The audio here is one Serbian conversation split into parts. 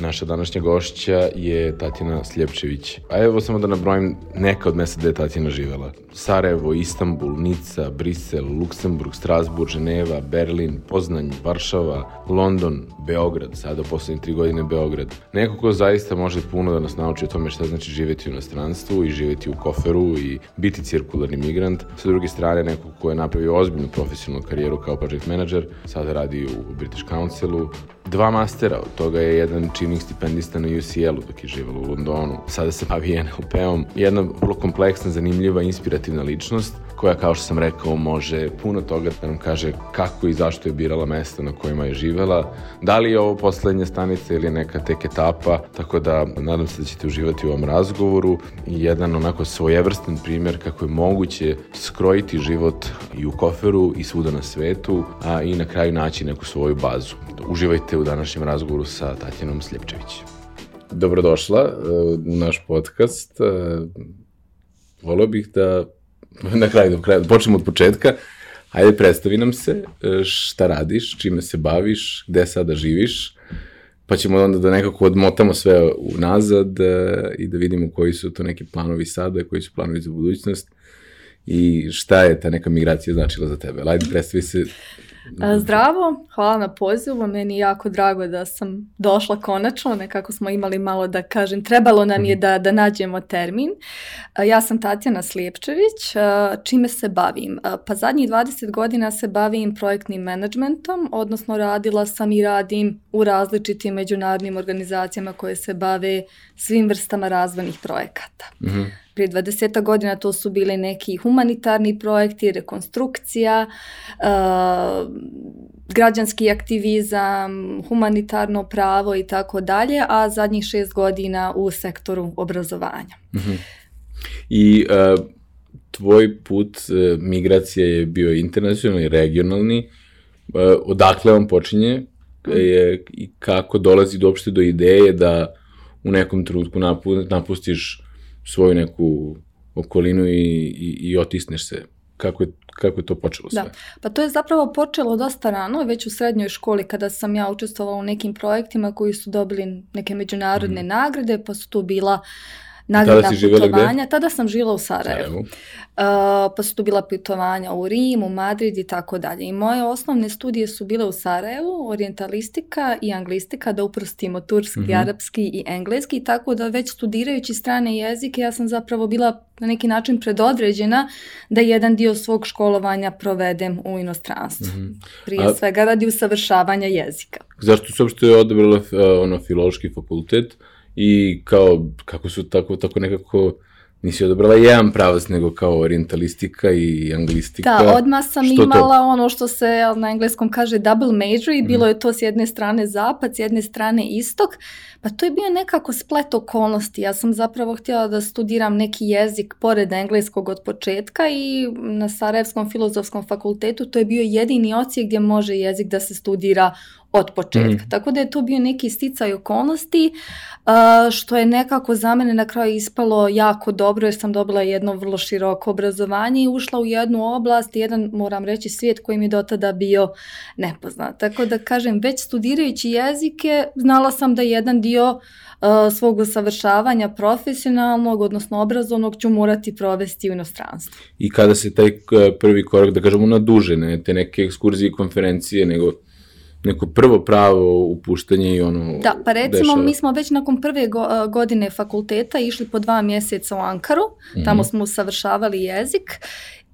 Naša današnja gošća je Tatjana Sljepčević. A evo samo da nabrojim neka od mesta gde je Tatjana živela. Sarajevo, Istanbul, Nica, Brisel, Luksemburg, Strasbourg, Ženeva, Berlin, Poznanj, Varšava, London, Beograd, sada poslednje tri godine Beograd. Neko ko zaista može puno da nas nauči o tome šta znači živeti u inostranstvu i živeti u koferu i biti cirkularni migrant. Sa druge strane, neko ko je napravio ozbiljnu profesionalnu karijeru kao project manager, sada radi u British Councilu, dva mastera, od toga je jedan činnik stipendista na UCL-u dok je živela u Londonu. Sada se bavi NLP-om. Jedna vrlo kompleksna, zanimljiva, inspirativna ličnost koja, kao što sam rekao, može puno toga da nam kaže kako i zašto je birala mesta na kojima je živela, da li je ovo poslednja stanica ili neka tek etapa, tako da nadam se da ćete uživati u ovom razgovoru jedan onako svojevrstan primer kako je moguće skrojiti život i u koferu i svuda na svetu, a i na kraju naći neku svoju bazu. Uživajte u današnjem razgovoru sa Tatjanom Sljepčević. Dobrodošla uh, u naš podcast. Uh, volio bih da na kraju, do kraja, počnemo od početka. Ajde, predstavi nam se uh, šta radiš, čime se baviš, gde sada živiš, pa ćemo onda da nekako odmotamo sve unazad i da vidimo koji su to neki planovi sada, koji su planovi za budućnost i šta je ta neka migracija značila za tebe. Ajde, predstavi se Zdravo, hvala na pozivu, meni je jako drago da sam došla konačno, nekako smo imali malo da kažem, trebalo nam je mhm. da, da nađemo termin. Ja sam Tatjana Slijepčević, čime se bavim? Pa zadnjih 20 godina se bavim projektnim menadžmentom, odnosno radila sam i radim u različitim međunarodnim organizacijama koje se bave svim vrstama razvojnih projekata. Mm -hmm. Prije 20 godina to su bili neki humanitarni projekti, rekonstrukcija, uh, građanski aktivizam, humanitarno pravo i tako dalje, a zadnjih šest godina u sektoru obrazovanja. Mm. I uh, tvoj put uh, migracije je bio internacionalni, regionalni. Uh, odakle on počinje je, i kako dolazi do uopšte do ideje da u nekom trenutku napustiš svoju neku okolinu i, i, i otisneš se. Kako je, kako je to počelo sve? Da, pa to je zapravo počelo dosta rano, već u srednjoj školi kada sam ja učestvovala u nekim projektima koji su dobili neke međunarodne mm. nagrade, pa su tu bila nagradna putovanja. Tada sam žila u Sarajevu. Uh, pa su tu bila putovanja u Rim, u Madrid i tako dalje. I moje osnovne studije su bile u Sarajevu, orientalistika i anglistika, da uprostimo turski, mm -hmm. arapski i engleski, tako da već studirajući strane jezike ja sam zapravo bila na neki način predodređena da jedan dio svog školovanja provedem u inostranstvu. Mm -hmm. Prije A, svega radi usavršavanja jezika. Zašto se uopšte odabrala uh, ono, filološki fakultet? Uh, i kao, kako su tako, tako nekako nisi odabrala jedan pravac, nego kao orientalistika i anglistika. Da, odmah sam što imala to? ono što se na engleskom kaže double major i mm. bilo je to s jedne strane zapad, s jedne strane istok, pa to je bio nekako splet okolnosti. Ja sam zapravo htjela da studiram neki jezik pored engleskog od početka i na Sarajevskom filozofskom fakultetu to je bio jedini ocijek gdje može jezik da se studira od početka. Mm. Tako da je to bio neki sticaj okolnosti što je nekako za mene na kraju ispalo jako dobro jer sam dobila jedno vrlo široko obrazovanje i ušla u jednu oblast, jedan moram reći svijet koji mi do tada bio nepoznat. Tako da kažem, već studirajući jezike znala sam da jedan dio svog usavršavanja profesionalnog, odnosno obrazovnog, ću morati provesti u inostranstvu. I kada se taj prvi korak, da kažemo, na duže, ne te neke ekskurzije i konferencije, nego neko prvo pravo upuštanje i ono... Da, pa recimo dešava. mi smo već nakon prve go, godine fakulteta išli po dva mjeseca u Ankaru, mm -hmm. tamo smo usavršavali jezik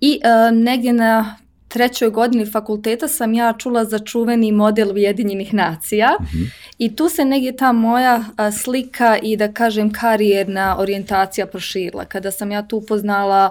i uh, negdje na trećoj godini fakulteta sam ja čula za čuveni model Ujedinjenih nacija mm -hmm. i tu se negdje ta moja a, slika i da kažem karijerna orijentacija proširila. Kada sam ja tu upoznala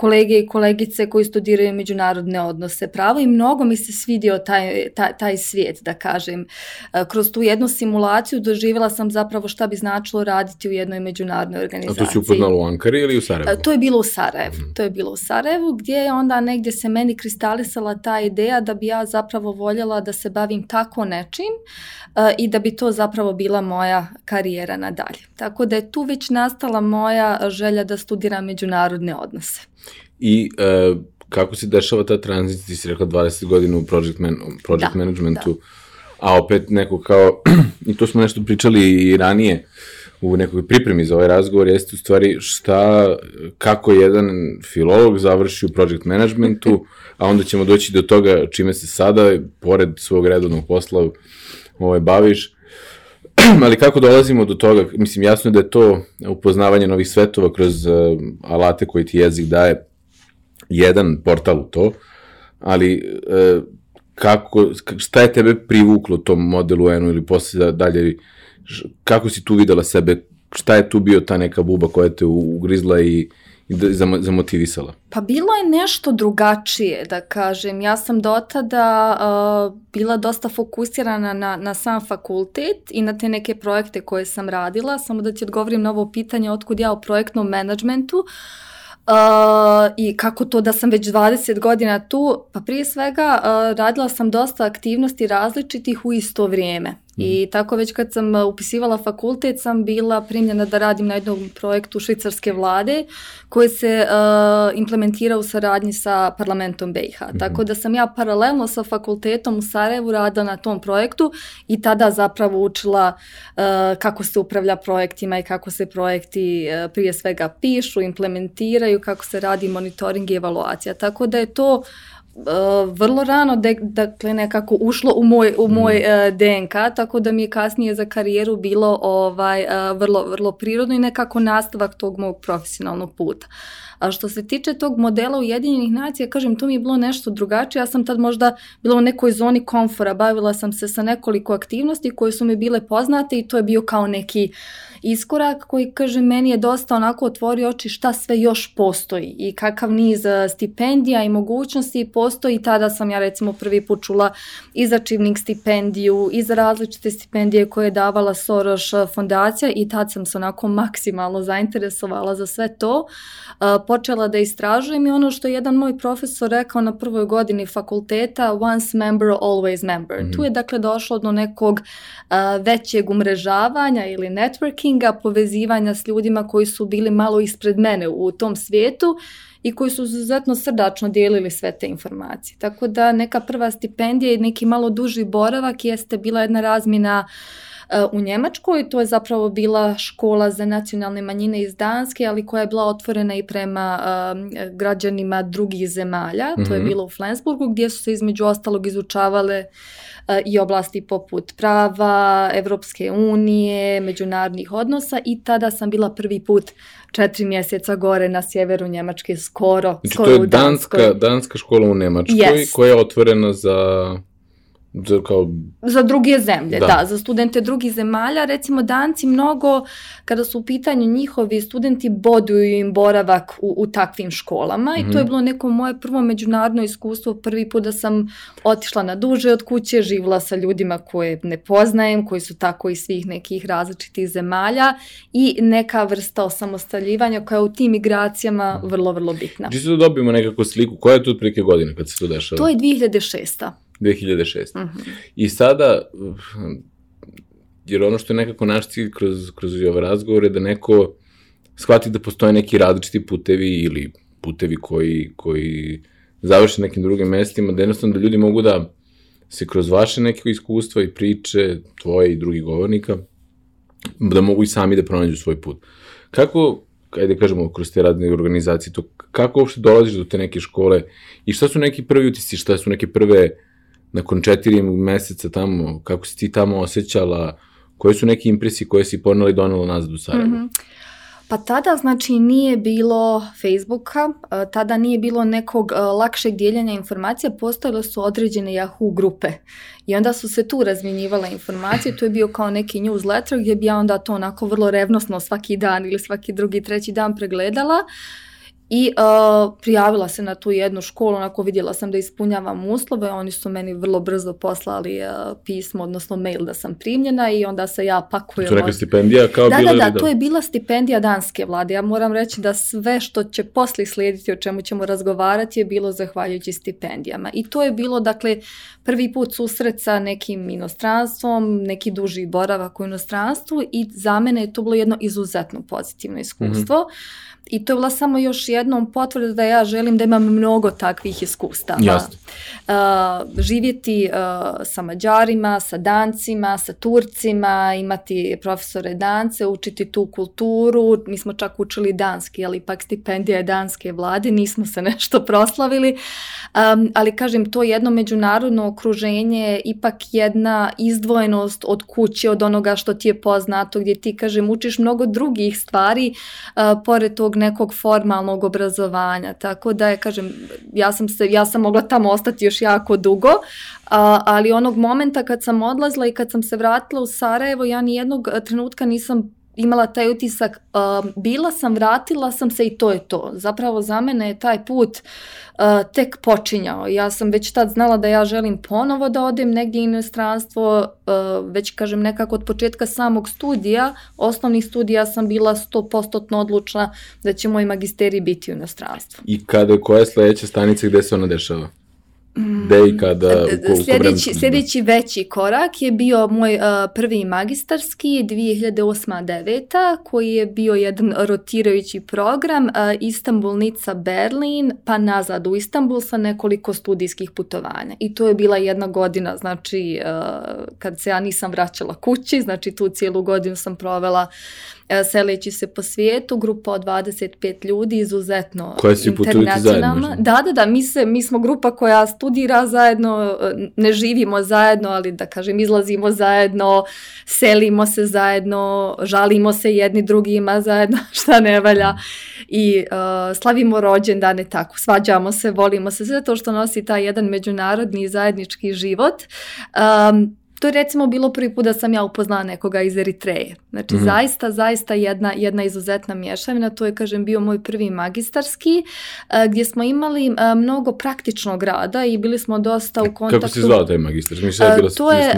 kolege i kolegice koji studiraju međunarodne odnose pravo i mnogo mi se svidio taj, taj, taj svijet, da kažem. E, kroz tu jednu simulaciju doživjela sam zapravo šta bi značilo raditi u jednoj međunarodnoj organizaciji. A to si upoznala u Ankari ili u Sarajevu? E, to je bilo u Sarajevu. Mm. To je bilo u Sarajevu gdje je onda negdje se meni kristalisala ta ideja da bi ja zapravo voljela da se bavim tako nečim uh, i da bi to zapravo bila moja karijera nadalje. Tako da je tu već nastala moja želja da studiram međunarodne odnose. I uh, kako se dešava ta tranzicija, ti si rekla 20 godina u project, man, project da, managementu, da. a opet neko kao, i to smo nešto pričali i ranije, u nekoj pripremi za ovaj razgovor jeste u stvari šta, kako jedan filolog završi u project managementu, a onda ćemo doći do toga čime se sada, pored svog redovnog posla, ovaj, baviš. Ali kako dolazimo do toga? Mislim, jasno je da je to upoznavanje novih svetova kroz uh, alate koji ti jezik daje jedan portal u to, ali uh, kako, šta je tebe privuklo tom modelu N-u ili posle dalje kako si tu videla sebe, šta je tu bio ta neka buba koja te ugrizla i, i zamotivisala? Pa bilo je nešto drugačije, da kažem. Ja sam do tada uh, bila dosta fokusirana na, na sam fakultet i na te neke projekte koje sam radila. Samo da ti odgovorim na ovo pitanje otkud ja u projektnom menadžmentu. Uh, Uh, I kako to da sam već 20 godina tu? Pa prije svega uh, radila sam dosta aktivnosti različitih u isto vrijeme. I mhm. tako već kad sam upisivala fakultet sam bila primljena da radim na jednom projektu švicarske vlade koji se uh, implementira u saradnji sa parlamentom BiH. Mm -hmm. Tako da sam ja paralelno sa fakultetom u Sarajevu radila na tom projektu i tada zapravo učila uh, kako se upravlja projektima i kako se projekti uh, prije svega pišu, implementiraju, kako se radi monitoring i evaluacija. Tako da je to vrlo rano de, dakle nekako ušlo u moj u moj uh, DNK tako da mi je kasnije za karijeru bilo ovaj uh, vrlo vrlo prirodno i nekako nastavak tog mog profesionalnog puta. A što se tiče tog modela Ujedinjenih nacija, kažem, to mi je bilo nešto drugačije. Ja sam tad možda bila u nekoj zoni komfora, bavila sam se sa nekoliko aktivnosti koje su mi bile poznate i to je bio kao neki iskorak koji, kaže, meni je dosta onako otvorio oči šta sve još postoji i kakav niz stipendija i mogućnosti postoji. Tada sam ja recimo prvi put čula i za Čivnik stipendiju i za različite stipendije koje je davala Soros fondacija i tad sam se onako maksimalno zainteresovala za sve to počela da istražujem i ono što je jedan moj profesor rekao na prvoj godini fakulteta, once member, always member. Mm -hmm. Tu je dakle došlo do nekog uh, većeg umrežavanja ili networkinga, povezivanja s ljudima koji su bili malo ispred mene u tom svijetu i koji su izuzetno srdačno dijelili sve te informacije. Tako da neka prva stipendija i neki malo duži boravak jeste bila jedna razmina uh, u Njemačkoj. To je zapravo bila škola za nacionalne manjine iz Danske, ali koja je bila otvorena i prema građanima drugih zemalja. Mm -hmm. To je mhm. bilo u Flensburgu gdje su se između ostalog izučavale uh, i oblasti poput prava, Evropske unije, međunarodnih odnosa i tada sam bila prvi put četiri mjeseca gore na sjeveru Njemačke, skoro, znači, skoro to je danska, danska škola u Njemačkoj yes. koja je otvorena za Za, kao... za druge zemlje, da. da, za studente drugih zemalja. Recimo danci mnogo, kada su u pitanju njihovi studenti, boduju im boravak u, u takvim školama mm -hmm. i to je mhm. bilo neko moje prvo međunarodno iskustvo. Prvi put da sam otišla na duže od kuće, živla sa ljudima koje ne poznajem, koji su tako iz svih nekih različitih zemalja i neka vrsta osamostaljivanja koja je u tim migracijama vrlo, vrlo bitna. Čisto da dobijemo nekako sliku, koja je to otprilike godina kad se to dešava? To je 2006. 2006. Uh -huh. I sada, jer ono što je nekako naš cilj kroz, kroz ove razgovore, da neko shvati da postoje neki različiti putevi ili putevi koji, koji završe nekim drugim mestima, da jednostavno da ljudi mogu da se kroz vaše neke iskustva i priče, tvoje i drugih govornika, da mogu i sami da pronađu svoj put. Kako, ajde kažemo, kroz te radne organizacije, to kako uopšte dolaziš do te neke škole i šta su neki prvi utisci, šta su neke prve uh, nakon četiri meseca tamo, kako si ti tamo osjećala, koje su neke impresije koje si ponela i donela nazad u Sarajevo? Mm -hmm. Pa tada znači nije bilo Facebooka, tada nije bilo nekog lakšeg dijeljenja informacija, postojale su određene Yahoo grupe i onda su se tu razmjenjivale informacije, to je bio kao neki newsletter gdje bi ja onda to onako vrlo revnosno svaki dan ili svaki drugi, treći dan pregledala i uh, prijavila se na tu jednu školu, onako vidjela sam da ispunjavam uslove, oni su meni vrlo brzo poslali uh, pismo, odnosno mail da sam primljena i onda se ja pakujem. To neka stipendija kao da, bila? Da, da, da, to je bila stipendija danske vlade. Ja moram reći da sve što će posle slijediti, o čemu ćemo razgovarati, je bilo zahvaljujući stipendijama. I to je bilo, dakle, prvi put susret sa nekim inostranstvom, neki duži boravak u inostranstvu i za mene je to bilo jedno izuzetno pozitivno iskustvo. Mm -hmm I to je bila samo još jednom potvrda da ja želim da imam mnogo takvih iskustava. Jasno. Uh, živjeti uh, sa Mađarima, sa Dancima, sa Turcima, imati profesore dance, učiti tu kulturu. Mi smo čak učili danski, ali ipak stipendija je danske vlade, nismo se nešto proslavili. Um, ali kažem, to jedno međunarodno okruženje ipak jedna izdvojenost od kuće, od onoga što ti je poznato, gdje ti, kažem, učiš mnogo drugih stvari, uh, pored tog nekog formalnog obrazovanja. Tako da je, kažem, ja sam, se, ja sam mogla tamo ostati još jako dugo, a, ali onog momenta kad sam odlazila i kad sam se vratila u Sarajevo, ja ni jednog trenutka nisam imala taj utisak, uh, bila sam, vratila sam se i to je to. Zapravo za mene je taj put uh, tek počinjao. Ja sam već tad znala da ja želim ponovo da odem negdje u inostranstvo, uh, već kažem nekako od početka samog studija, osnovnih studija sam bila 100% odlučna da će moj magisteri biti u inostranstvu. I kada, koja je sledeća stanica gde se ona dešava? Gde i kada? U sljedeći, sljedeći veći korak je bio moj uh, prvi magistarski 2008-2009 koji je bio jedan rotirajući program uh, Istanbul, Nica, Berlin pa nazad u Istanbul sa nekoliko studijskih putovanja. I to je bila jedna godina, znači uh, kad se ja nisam vraćala kući, znači tu cijelu godinu sam provela E, seleći se po svijetu, grupa od 25 ljudi, izuzetno koja si internacionalna. Da, da, da, mi, se, mi smo grupa koja studira zajedno, ne živimo zajedno, ali da kažem, izlazimo zajedno, selimo se zajedno, žalimo se jedni drugima zajedno, šta ne valja i uh, slavimo rođendane tako, svađamo se, volimo se, sve to što nosi taj jedan međunarodni zajednički život. Um, To je recimo bilo prvi put da sam ja upoznala nekoga iz Eritreje. Znači mm. zaista, zaista jedna, jedna izuzetna mješavina. To je, kažem, bio moj prvi magistarski gdje smo imali mnogo praktičnog rada i bili smo dosta u kontaktu. Kako se zvao taj magistar? Mislim, je bila to, je,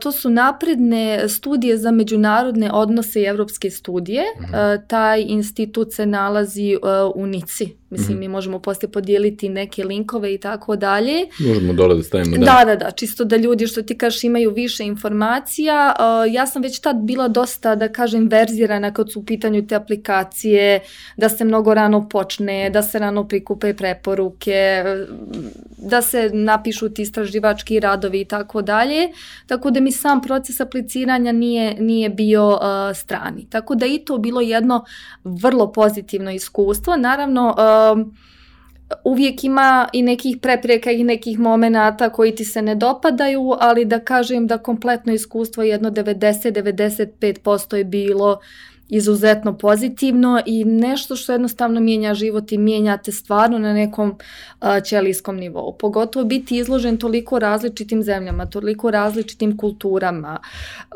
to su napredne studije za međunarodne odnose i evropske studije. Mm. Taj institut se nalazi u Nici Mislim, mm -hmm. mi možemo poslije podijeliti neke linkove i tako dalje. Možemo dole da stavimo, da. Da, da, da, čisto da ljudi, što ti kažeš, imaju više informacija. Uh, ja sam već tad bila dosta, da kažem, verzirana kad su u pitanju te aplikacije, da se mnogo rano počne, da se rano prikupe preporuke, da se napišu ti istraživački radovi i tako dalje. Tako da mi sam proces apliciranja nije, nije bio uh, strani. Tako da i to bilo jedno vrlo pozitivno iskustvo. Naravno, uh, um, uvijek ima i nekih prepreka i nekih momenata koji ti se ne dopadaju, ali da kažem da kompletno iskustvo jedno 90-95% je bilo izuzetno pozitivno i nešto što jednostavno mijenja život i mijenjate stvarno na nekom uh, ćelijskom nivou. Pogotovo biti izložen toliko različitim zemljama, toliko različitim kulturama.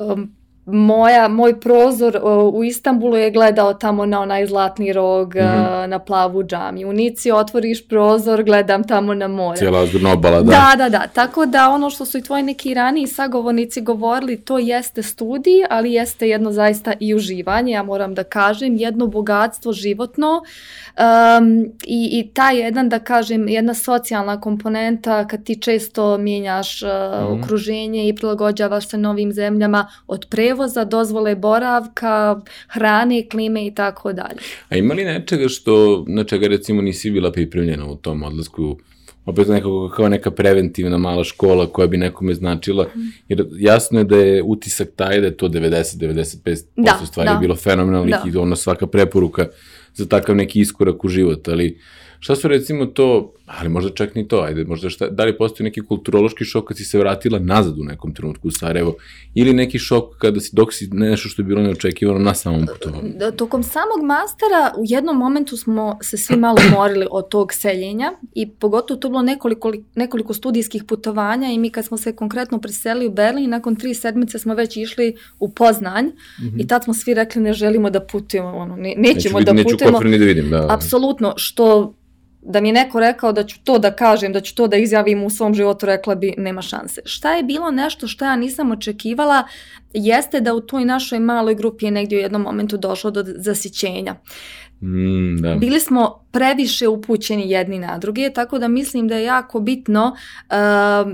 Um, moja, moj prozor u Istanbulu je gledao tamo na onaj zlatni rog, mm -hmm. na plavu džami. U Nici otvoriš prozor, gledam tamo na more. Cijela obala, da. Da, da, da. Tako da ono što su i tvoji neki raniji sagovornici govorili, to jeste studij, ali jeste jedno zaista i uživanje, ja moram da kažem, jedno bogatstvo životno um, i, i ta jedan, da kažem, jedna socijalna komponenta kad ti često mijenjaš uh, mm -hmm. okruženje i prilagođavaš se novim zemljama od prevoza prevoza, dozvole boravka, hrane, klime i tako dalje. A ima li nečega što, na čega recimo nisi bila pripremljena u tom odlasku opet nekako kao neka preventivna mala škola koja bi nekome značila, mhm. jer jasno je da je utisak taj da je to 90-95% da, stvari da. bilo fenomenalnih da. i ono svaka preporuka za takav neki iskorak u život, ali Šta su recimo to, ali možda čak ni to, ajde, možda šta, da li postoji neki kulturološki šok kad si se vratila nazad u nekom trenutku u Sarajevo, ili neki šok kada si, dok si nešto što je bilo neočekivano na samom putovanju? Da, tokom samog mastera u jednom momentu smo se svi malo morili od tog seljenja i pogotovo to bilo nekoliko, nekoliko studijskih putovanja i mi kad smo se konkretno preselili u Berlin, nakon tri sedmice smo već išli u Poznanj mm -hmm. i tad smo svi rekli ne želimo da putujemo, ono, ne, nećemo neću, da neću putujemo. Neću da vidim, da. Apsolutno, što da mi je neko rekao da ću to da kažem, da ću to da izjavim u svom životu, rekla bi nema šanse. Šta je bilo nešto što ja nisam očekivala, jeste da u toj našoj maloj grupi je negdje u jednom momentu došlo do zasićenja. Mm, da. Bili smo previše upućeni jedni na druge, tako da mislim da je jako bitno uh,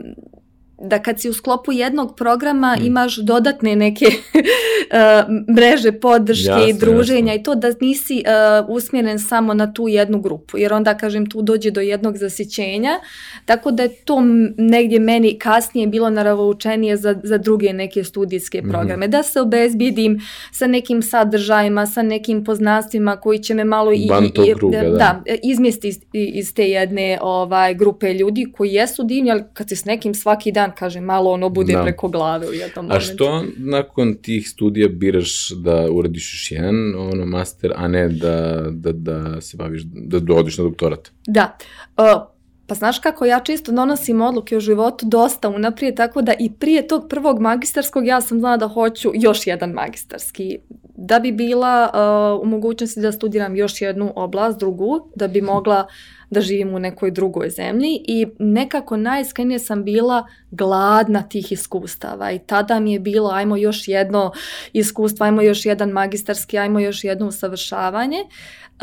da kad si u sklopu jednog programa mm. imaš dodatne neke uh, mreže podrške jasne, i druženja jasne. i to da nisi uh, usmjeren samo na tu jednu grupu jer onda kažem tu dođe do jednog zasićenja tako da je to negdje meni kasnije bilo naravoučenije za, za druge neke studijske mhm. programe mm. da se obezbijedim sa nekim sadržajima sa nekim poznanstvima koji će me malo i, i, kruga, da, da. izmjesti iz, iz te jedne ovaj grupe ljudi koji jesu divni ali kad si s nekim svaki dan kaže, malo ono bude da. preko glave u jednom momentu. A što nakon tih studija biraš da uradiš još jedan ono, master, a ne da, da, da se baviš, da dodiš na doktorat? Da. Uh, Pa znaš kako, ja čisto donosim odluke u životu dosta unaprijed, tako da i prije tog prvog magistarskog ja sam znala da hoću još jedan magistarski. Da bi bila uh, u mogućnosti da studiram još jednu oblast, drugu, da bi mogla da živim u nekoj drugoj zemlji i nekako najiskrenije sam bila gladna tih iskustava i tada mi je bilo ajmo još jedno iskustvo, ajmo još jedan magistarski, ajmo još jedno usavršavanje.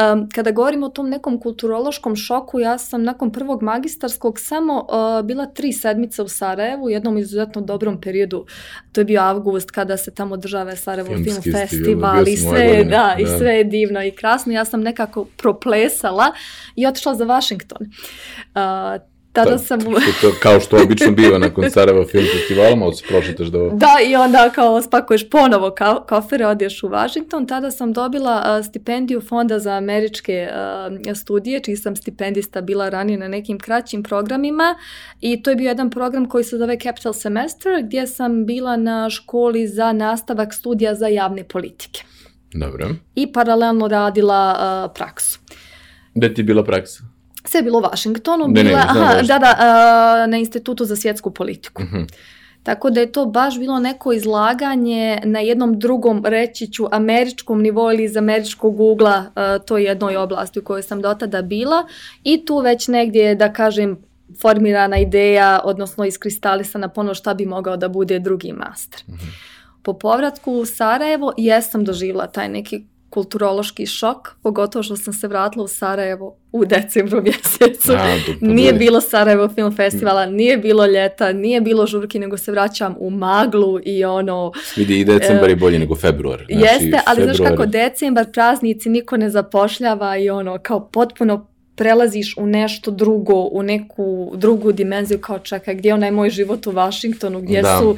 Um, kada govorimo o tom nekom kulturološkom šoku, ja sam nakon prvog magistarskog samo uh, bila tri sedmice u Sarajevu u jednom izuzetno dobrom periodu. To je bio avgust kada se tamo države Sarajevo Filmski Film Festival i sve, da, i da. sve je divno i krasno. Ja sam nekako proplesala i otišla za Washington. Uh, Tada sam... To, kao što obično biva nakon Sarajeva film festivala, malo se prošetaš da... Da, i onda kao spakuješ ponovo ka kofere, odješ u Washington. Tada sam dobila uh, stipendiju Fonda za američke uh, studije, čiji sam stipendista bila ranije na nekim kraćim programima. I to je bio jedan program koji se zove Capital Semester, gdje sam bila na školi za nastavak studija za javne politike. Dobro. I paralelno radila uh, praksu. Gde ti je bila praksa? Sve je bilo u Washingtonu, ne, bila, ne, aha, da, da, a, na Institutu za svjetsku politiku. Uh mhm. -huh. Tako da je to baš bilo neko izlaganje na jednom drugom, reći ću, američkom nivou ili iz američkog ugla uh, toj jednoj oblasti u kojoj sam dotada bila i tu već negdje, da kažem, formirana ideja, odnosno iskristalisana ponovo šta bi mogao da bude drugi master. -huh. Po povratku u Sarajevo jesam doživjela taj neki kulturološki šok, pogotovo što sam se vratila u Sarajevo u decembru mjesecu. A, nije bilo Sarajevo film festivala, nije bilo ljeta, nije bilo žurki, nego se vraćam u maglu i ono... Vidi, i decembar je bolji nego februar. Znači, jeste, ali februar... znaš kako, decembar, praznici, niko ne zapošljava i ono, kao potpuno prelaziš u nešto drugo, u neku drugu dimenziju, kao čekaj, gdje je onaj moj život u Vašingtonu, gdje da. su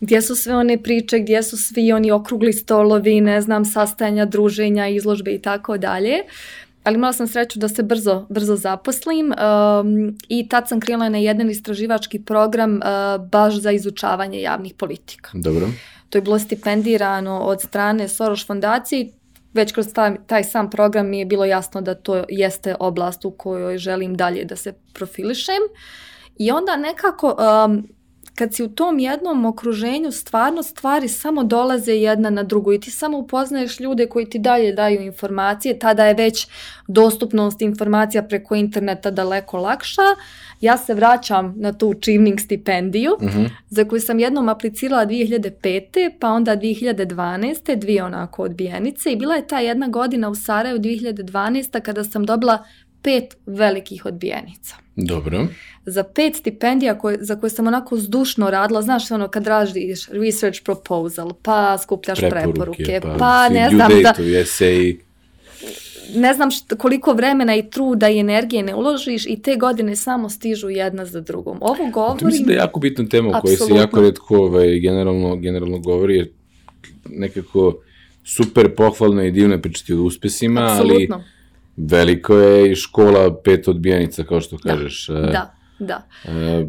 gdje su sve one priče, gdje su svi oni okrugli stolovi, ne znam, sastajanja, druženja, izložbe i tako dalje. Ali imala sam sreću da se brzo, brzo zaposlim um, i tad sam krenula na jedan istraživački program uh, baš za izučavanje javnih politika. Dobro. To je bilo stipendirano od strane Soros fondacije i već kroz taj, taj sam program mi je bilo jasno da to jeste oblast u kojoj želim dalje da se profilišem. I onda nekako um, kad si u tom jednom okruženju stvarno stvari samo dolaze jedna na drugu i ti samo upoznaješ ljude koji ti dalje daju informacije, tada je već dostupnost informacija preko interneta daleko lakša. Ja se vraćam na tu Chivning stipendiju uh mhm. -huh. za koju sam jednom aplicirala 2005. pa onda 2012. dvije onako odbijenice i bila je ta jedna godina u Sarajevu 2012. kada sam dobila pet velikih odbijenica. Dobro. Za pet stipendija koje, za koje sam onako zdušno radila, znaš ono kad radiš research proposal, pa skupljaš preporuke, preporuke pa, pa ne znam da... Essay. Ne znam šta, koliko vremena i truda i energije ne uložiš i te godine samo stižu jedna za drugom. Ovo govorim... Mislim da je jako bitna tema o kojoj se jako redko ovaj, generalno, generalno govori, jer nekako super pohvalno i divno pričati o uspesima, Absolutno. ali veliko je i škola pet odbijenica, kao što kažeš. Da, da. da. E,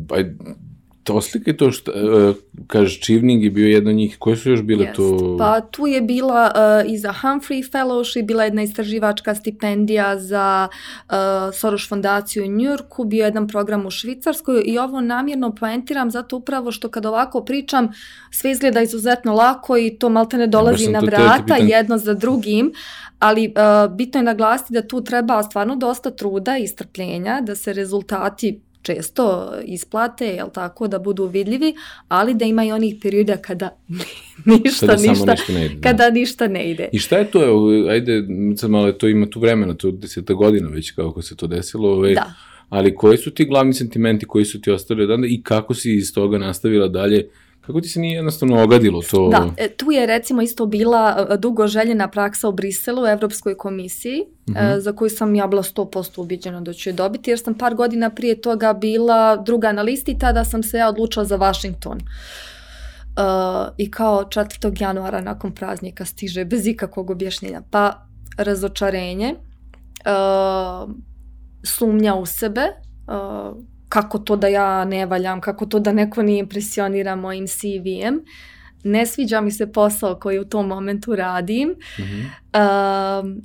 to oslike to što, uh, kažeš, Čivning je bio jedna od njih, koje su još bile Jest. to? Pa tu je bila uh, i za Humphrey Fellowship, bila jedna istraživačka stipendija za uh, Soros fondaciju u Njurku, bio jedan program u Švicarskoj i ovo namjerno poentiram zato upravo što kad ovako pričam, sve izgleda izuzetno lako i to malte ne dolazi na vrata jedno za drugim, ali uh, bitno je naglasiti da tu treba stvarno dosta truda i strpljenja, da se rezultati često isplate, jel tako, da budu vidljivi, ali da ima i onih perioda kada ništa, kada ništa, ništa ne ide, da. kada da. ništa ne ide. I šta je to, ajde, sad malo to ima tu vremena, to deseta godina već kako se to desilo, ovaj, da. ali koji su ti glavni sentimenti koji su ti ostali odanda i kako si iz toga nastavila dalje Kako ti se nije jednostavno ogadilo to? Da, e, tu je recimo isto bila e, dugo željena praksa u Briselu, u Evropskoj komisiji, uh -huh. za koju sam ja bila 100% ubiđena da ću je dobiti, jer sam par godina prije toga bila druga na listi tada sam se ja odlučila za Washington. Uh, I kao 4. januara nakon praznika stiže bez ikakvog objašnjenja. Pa razočarenje, uh, sumnja u sebe, uh, kako to da ja ne valjam, kako to da neko nije impresionira mojim CV-em. Ne sviđa mi se posao koji u tom momentu radim. Mm -hmm. um,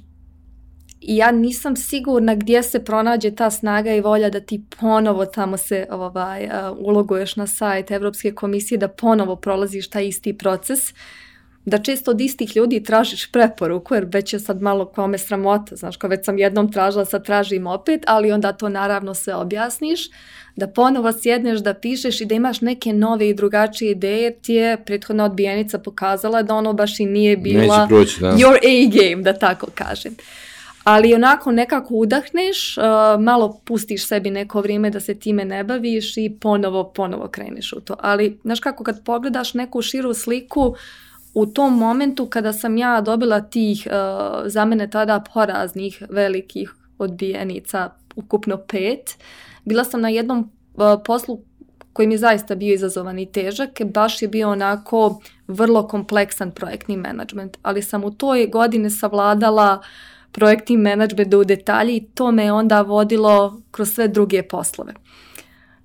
ja nisam sigurna gdje se pronađe ta snaga i volja da ti ponovo tamo se ovaj, uh, uloguješ na sajt Evropske komisije, da ponovo prolaziš taj isti proces. Uh, da često od istih ljudi tražiš preporuku, jer već je sad malo kome sramota, znaš, kao već sam jednom tražila, sad tražim opet, ali onda to naravno sve objasniš, da ponovo sjedneš da pišeš i da imaš neke nove i drugačije ideje, jer ti je prethodna odbijenica pokazala da ono baš i nije bila proći, da. your A game, da tako kažem. Ali onako nekako udahneš, uh, malo pustiš sebi neko vrijeme da se time ne baviš i ponovo, ponovo kreneš u to. Ali, znaš kako, kad pogledaš neku širu sliku, u tom momentu kada sam ja dobila tih uh, za mene tada poraznih velikih odbijenica, ukupno pet, bila sam na jednom uh, poslu koji mi je zaista bio izazovan i težak, baš je bio onako vrlo kompleksan projektni menadžment, ali sam u toj godini savladala projektni menadžment u detalji i to me onda vodilo kroz sve druge poslove.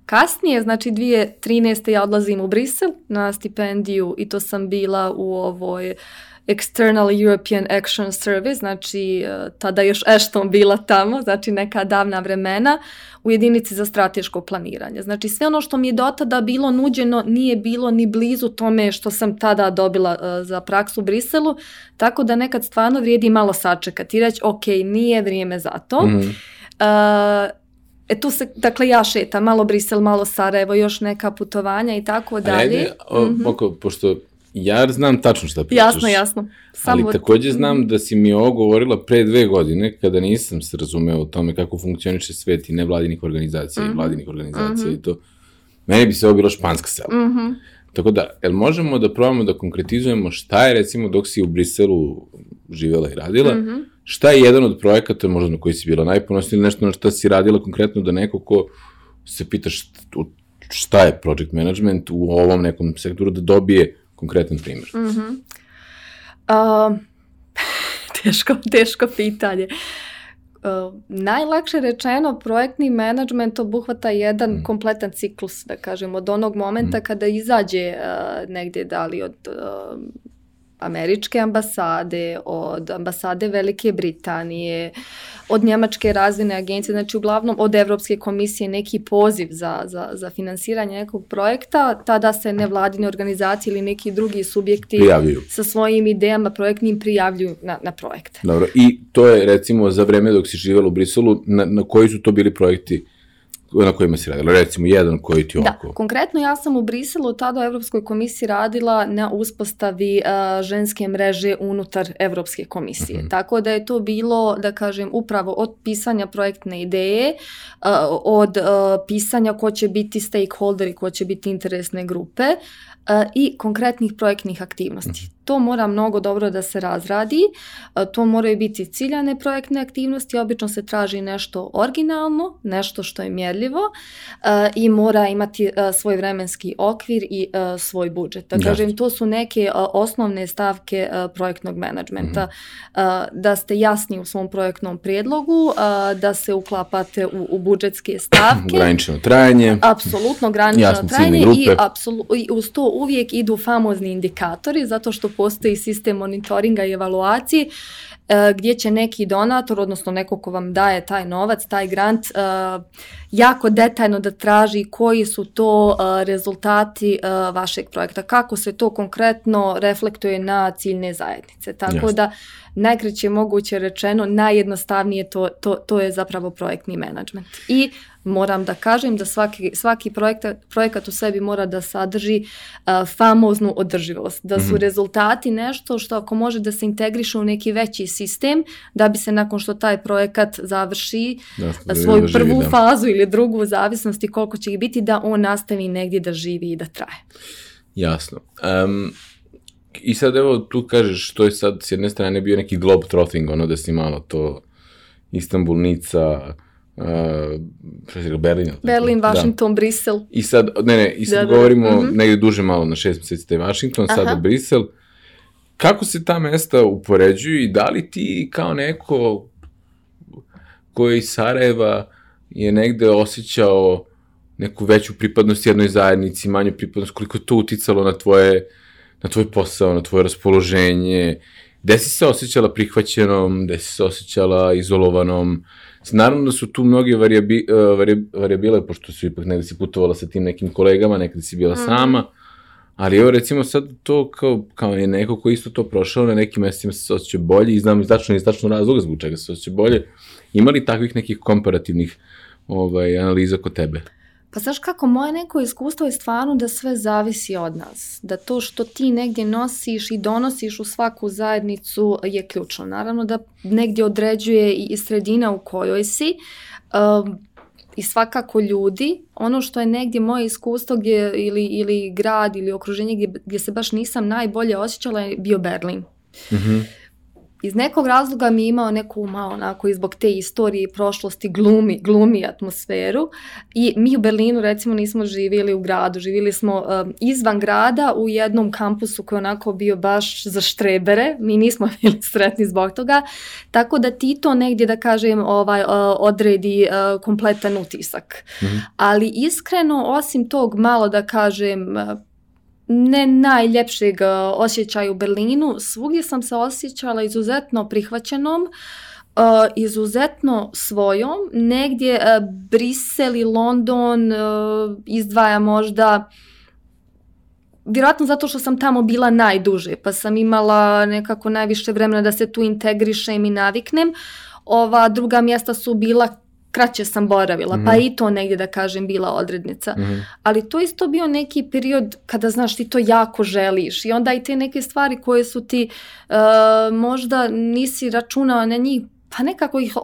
Kasnije, znači 2013. ja odlazim u Brisel na stipendiju i to sam bila u ovoj External European Action Service, znači e, tada još Ashton bila tamo, znači neka davna vremena, u jedinici za strateško planiranje. Znači sve ono što mi je dotada bilo nuđeno nije bilo ni blizu tome što sam tada dobila uh, za praksu u Briselu, tako da nekad stvarno vrijedi malo sačekati i reći ok, nije vrijeme za to. Mm uh, E tu se, dakle ja šetam, malo Brisel, malo Sarajevo, još neka putovanja i tako dalje. Ajde, o, mm -hmm. oko, pošto ja znam tačno šta pričaš. Jasno, jasno. Samo ali takođe znam da si mi ovo govorila pre dve godine, kada nisam se razumeo o tome kako funkcioniše svet i nevladinih organizacija mm -hmm. i mhm. vladinih organizacija mm -hmm. i to. Meni bi se ovo bilo španska sela. Mm -hmm. Tako da, jel možemo da probamo da konkretizujemo šta je recimo dok si u Briselu živela i radila, mm -hmm šta je jedan od projekata možda na koji si bila najponosnija ili nešto na šta si radila konkretno da neko ko se pita šta je project management u ovom nekom sektoru da dobije konkretan primjer? Mm -hmm. uh, teško, teško pitanje. Uh, najlakše rečeno, projektni management obuhvata jedan mm. kompletan ciklus, da kažem, od onog momenta mm. kada izađe uh, negdje da li od uh, američke ambasade, od ambasade Velike Britanije, od Njemačke razvojne agencije, znači uglavnom od Evropske komisije neki poziv za, za, za finansiranje nekog projekta, tada se nevladine organizacije ili neki drugi subjekti prijavljuju. sa svojim idejama projektnim prijavljuju na, na projekte. Dobro, i to je recimo za vreme dok si živjela u Briselu, na, na koji su to bili projekti na kojima si radila? Recimo jedan koji ti ovako... Da, konkretno ja sam u Briselu tada u Evropskoj komisiji radila na uspostavi uh, ženske mreže unutar Evropske komisije. Mhm. -huh. Tako da je to bilo, da kažem, upravo od pisanja projektne ideje, uh, od uh, pisanja ko će biti stakeholderi, ko će biti interesne grupe uh, i konkretnih projektnih aktivnosti. Uh mhm. To mora mnogo dobro da se razradi, to moraju biti ciljane projektne aktivnosti, obično se traži nešto originalno, nešto što je mjerljivo i mora imati svoj vremenski okvir i svoj budžet. Da kažem, to su neke osnovne stavke projektnog menadžmenta. Mm Da ste jasni u svom projektnom prijedlogu, da se uklapate u, u budžetske stavke. granično trajanje. Apsolutno granično trajanje i, i uz to uvijek idu famozni indikatori, zato što postoji sistem monitoringa i evaluacije e, gdje će neki donator, odnosno neko ko vam daje taj novac, taj grant, e, jako detaljno da traži koji su to e, rezultati vašeg projekta, kako se to konkretno reflektuje na ciljne zajednice. Tako da najkraće moguće rečeno, najjednostavnije to, to, to je zapravo projektni menadžment. I moram da kažem da svaki, svaki projekat, projekat u sebi mora da sadrži famoznu održivost, da su mhm. rezultati nešto što ako može da se integriše u neki veći sistem, da bi se nakon što taj projekat završi svoju prvu fazu ili drugu u zavisnosti koliko će ih biti, da on nastavi negdje da živi i da traje. Jasno. I sad evo tu kažeš što je sad s jedne strane bio neki globe trotting, ono da si malo to Istanbul, Nica, uh, Berlin. Berlin, Washington, Brisel. I sad, ne ne, i sad govorimo mm negdje duže malo na šest mjeseci taj Washington, sada Brisel. Kako se ta mesta upoređuju i da li ti kao neko koji iz Sarajeva je negde osjećao neku veću pripadnost jednoj zajednici, manju pripadnost, koliko to uticalo na tvoje na tvoj posao, na tvoje raspoloženje, gde si se osjećala prihvaćenom, gde si se osjećala izolovanom. Naravno da su tu mnoge varijabi, uh, varijabile, pošto su ipak negde si putovala sa tim nekim kolegama, nekada si bila mm sama, ali evo recimo sad to kao, kao je neko ko isto to prošao, na nekim mestima se osjeća bolje i znam izdačno i izdačno razloga zbog čega se osjeća bolje. Ima li takvih nekih komparativnih ovaj, analiza kod tebe? Pa znaš kako, moje neko iskustvo je stvarno da sve zavisi od nas. Da to što ti negdje nosiš i donosiš u svaku zajednicu je ključno. Naravno da negdje određuje i sredina u kojoj si um, i svakako ljudi. Ono što je negdje moje iskustvo gdje, ili, ili grad ili okruženje gdje, gdje se baš nisam najbolje osjećala je bio Berlin. mm iz nekog razloga mi je imao neku malo onako i zbog te istorije i prošlosti glumi, glumi atmosferu i mi u Berlinu recimo nismo živjeli u gradu, živjeli smo um, izvan grada u jednom kampusu koji je onako bio baš za štrebere, mi nismo bili sretni zbog toga, tako da ti to negdje da kažem ovaj, uh, odredi uh, kompletan utisak. Mhm. Ali iskreno osim tog malo da kažem uh, ne najljepšeg e, osjećaja u Berlinu, svugdje sam se osjećala izuzetno prihvaćenom, uh, izuzetno svojom. Negdje uh, Brisel i London izdvaja možda vjerojatno zato što sam tamo bila najduže, pa sam imala nekako najviše vremena da se tu integrišem i naviknem. Ova druga mjesta su bila kraće sam boravila, pa mhm. i to negdje da kažem bila odrednica. Mhm. Ali to isto bio neki period kada znaš ti to jako želiš i onda i te neke stvari koje su ti uh, možda nisi računao na njih pa nekako ih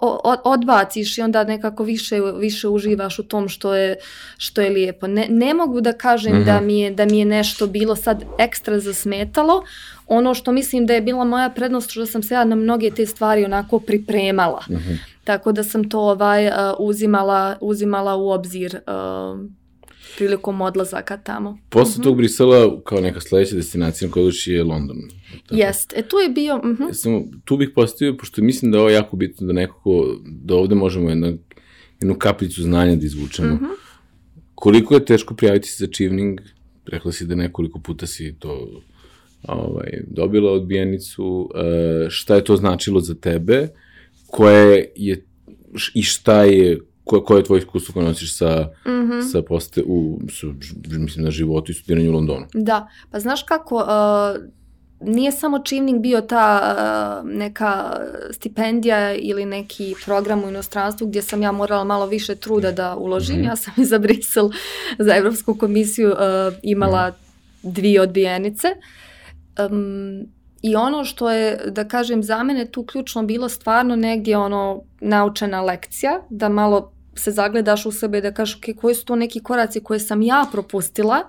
odbaciš i onda nekako više, više uživaš u tom što je, što je lijepo. Ne, ne mogu da kažem da, mhm. mi je, da mi je nešto bilo sad ekstra zasmetalo. Ono što mislim da je bila moja prednost što sam se ja na mnoge te stvari onako pripremala. Tako da sam to ovaj, uh, uzimala, uzimala u obzir uh, prilikom odlazaka tamo. Posle uh tog Brisela, kao neka sledeća destinacija na kojoj je London. Jest, e tu je bio... Uh Samo, tu bih postavio, pošto mislim da je ovo jako bitno da nekako, da ovde možemo jedna, jednu kaplicu znanja da izvučemo. Uh Koliko je teško prijaviti se za Chivning? Rekla si da nekoliko puta si to ovaj, dobila odbijenicu. Uh, šta je to značilo za tebe? Koje je i šta je koje, koje je tvoje iskustvo koje nosiš sa, mm -hmm. sa poste, u, sa, mislim, na životu i studiranju u Londonu? Da, pa znaš kako, uh, nije samo Čivnik bio ta uh, neka stipendija ili neki program u inostranstvu gdje sam ja morala malo više truda da uložim. Mm -hmm. Ja sam i za Brisel, za Evropsku komisiju uh, imala mm -hmm. dvije odbijenice. Um, i ono što je, da kažem, za mene tu ključno bilo stvarno negdje ono naučena lekcija, da malo se zagledaš u sebe i da kažeš okay, koji su to neki koraci koje sam ja propustila,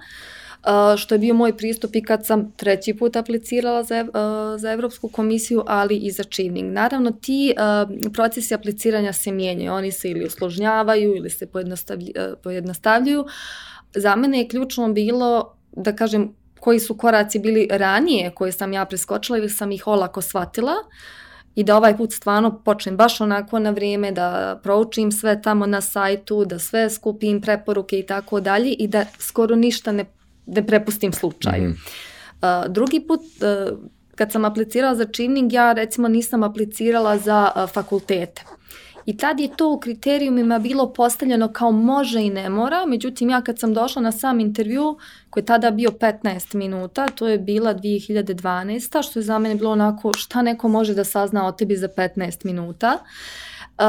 što je bio moj pristup i kad sam treći put aplicirala za, za Evropsku komisiju, ali i za Chivning. Naravno, ti procesi apliciranja se mijenjaju, oni se ili usložnjavaju ili se pojednostavljuju. Za mene je ključno bilo, da kažem, koji su koraci bili ranije koje sam ja preskočila ili sam ih olako shvatila i da ovaj put stvarno počnem baš onako na vrijeme, da proučim sve tamo na sajtu, da sve skupim preporuke i tako dalje i da skoro ništa ne, ne prepustim slučaju. Mm -hmm. uh, drugi put, uh, kad sam aplicirala za čivning, ja recimo nisam aplicirala za uh, fakultete. I tad je to u kriterijumima bilo postavljeno kao može i ne mora, međutim ja kad sam došla na sam intervju, koji je tada bio 15 minuta, to je bila 2012. što je za mene bilo onako šta neko može da sazna o tebi za 15 minuta. Uh,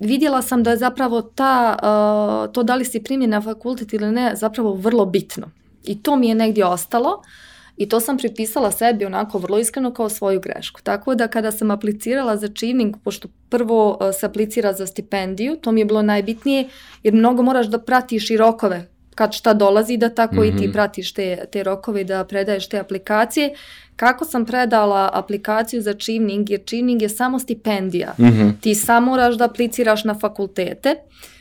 vidjela sam da je zapravo ta, uh, to da li si primljena na fakultet ili ne, zapravo vrlo bitno. I to mi je negdje ostalo. Uh, I to sam pripisala sebi onako vrlo iskreno kao svoju grešku. Tako da kada sam aplicirala za čivning, pošto prvo e, se aplicira za stipendiju, to mi je bilo najbitnije, jer mnogo moraš da pratiš i rokove kad šta dolazi, da tako mm -hmm. i ti mhm. pratiš te, te rokove da predaješ te aplikacije. Kako sam predala aplikaciju za čivning, jer čivning je samo stipendija. Mm -hmm. Ti samo moraš da apliciraš na fakultete. Uh,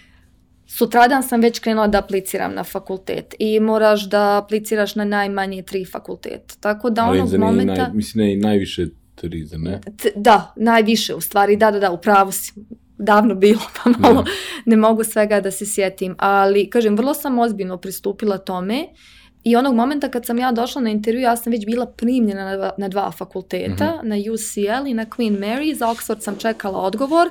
Sutradan sam već krenula da apliciram na fakultet i moraš da apliciraš na najmanje tri fakulteta. Tako da onog momenta... Naj, mislim, ne, najviše tri, za ne? T, da, najviše u stvari, da, da, da, upravo si davno bilo, pa malo ne. ne mogu svega da se sjetim, ali kažem, vrlo sam ozbiljno pristupila tome I onog momenta kad sam ja došla na intervju, ja sam već bila primljena na dva, na dva fakulteta, mm -hmm. na UCL i na Queen Mary. Za Oxford sam čekala odgovor,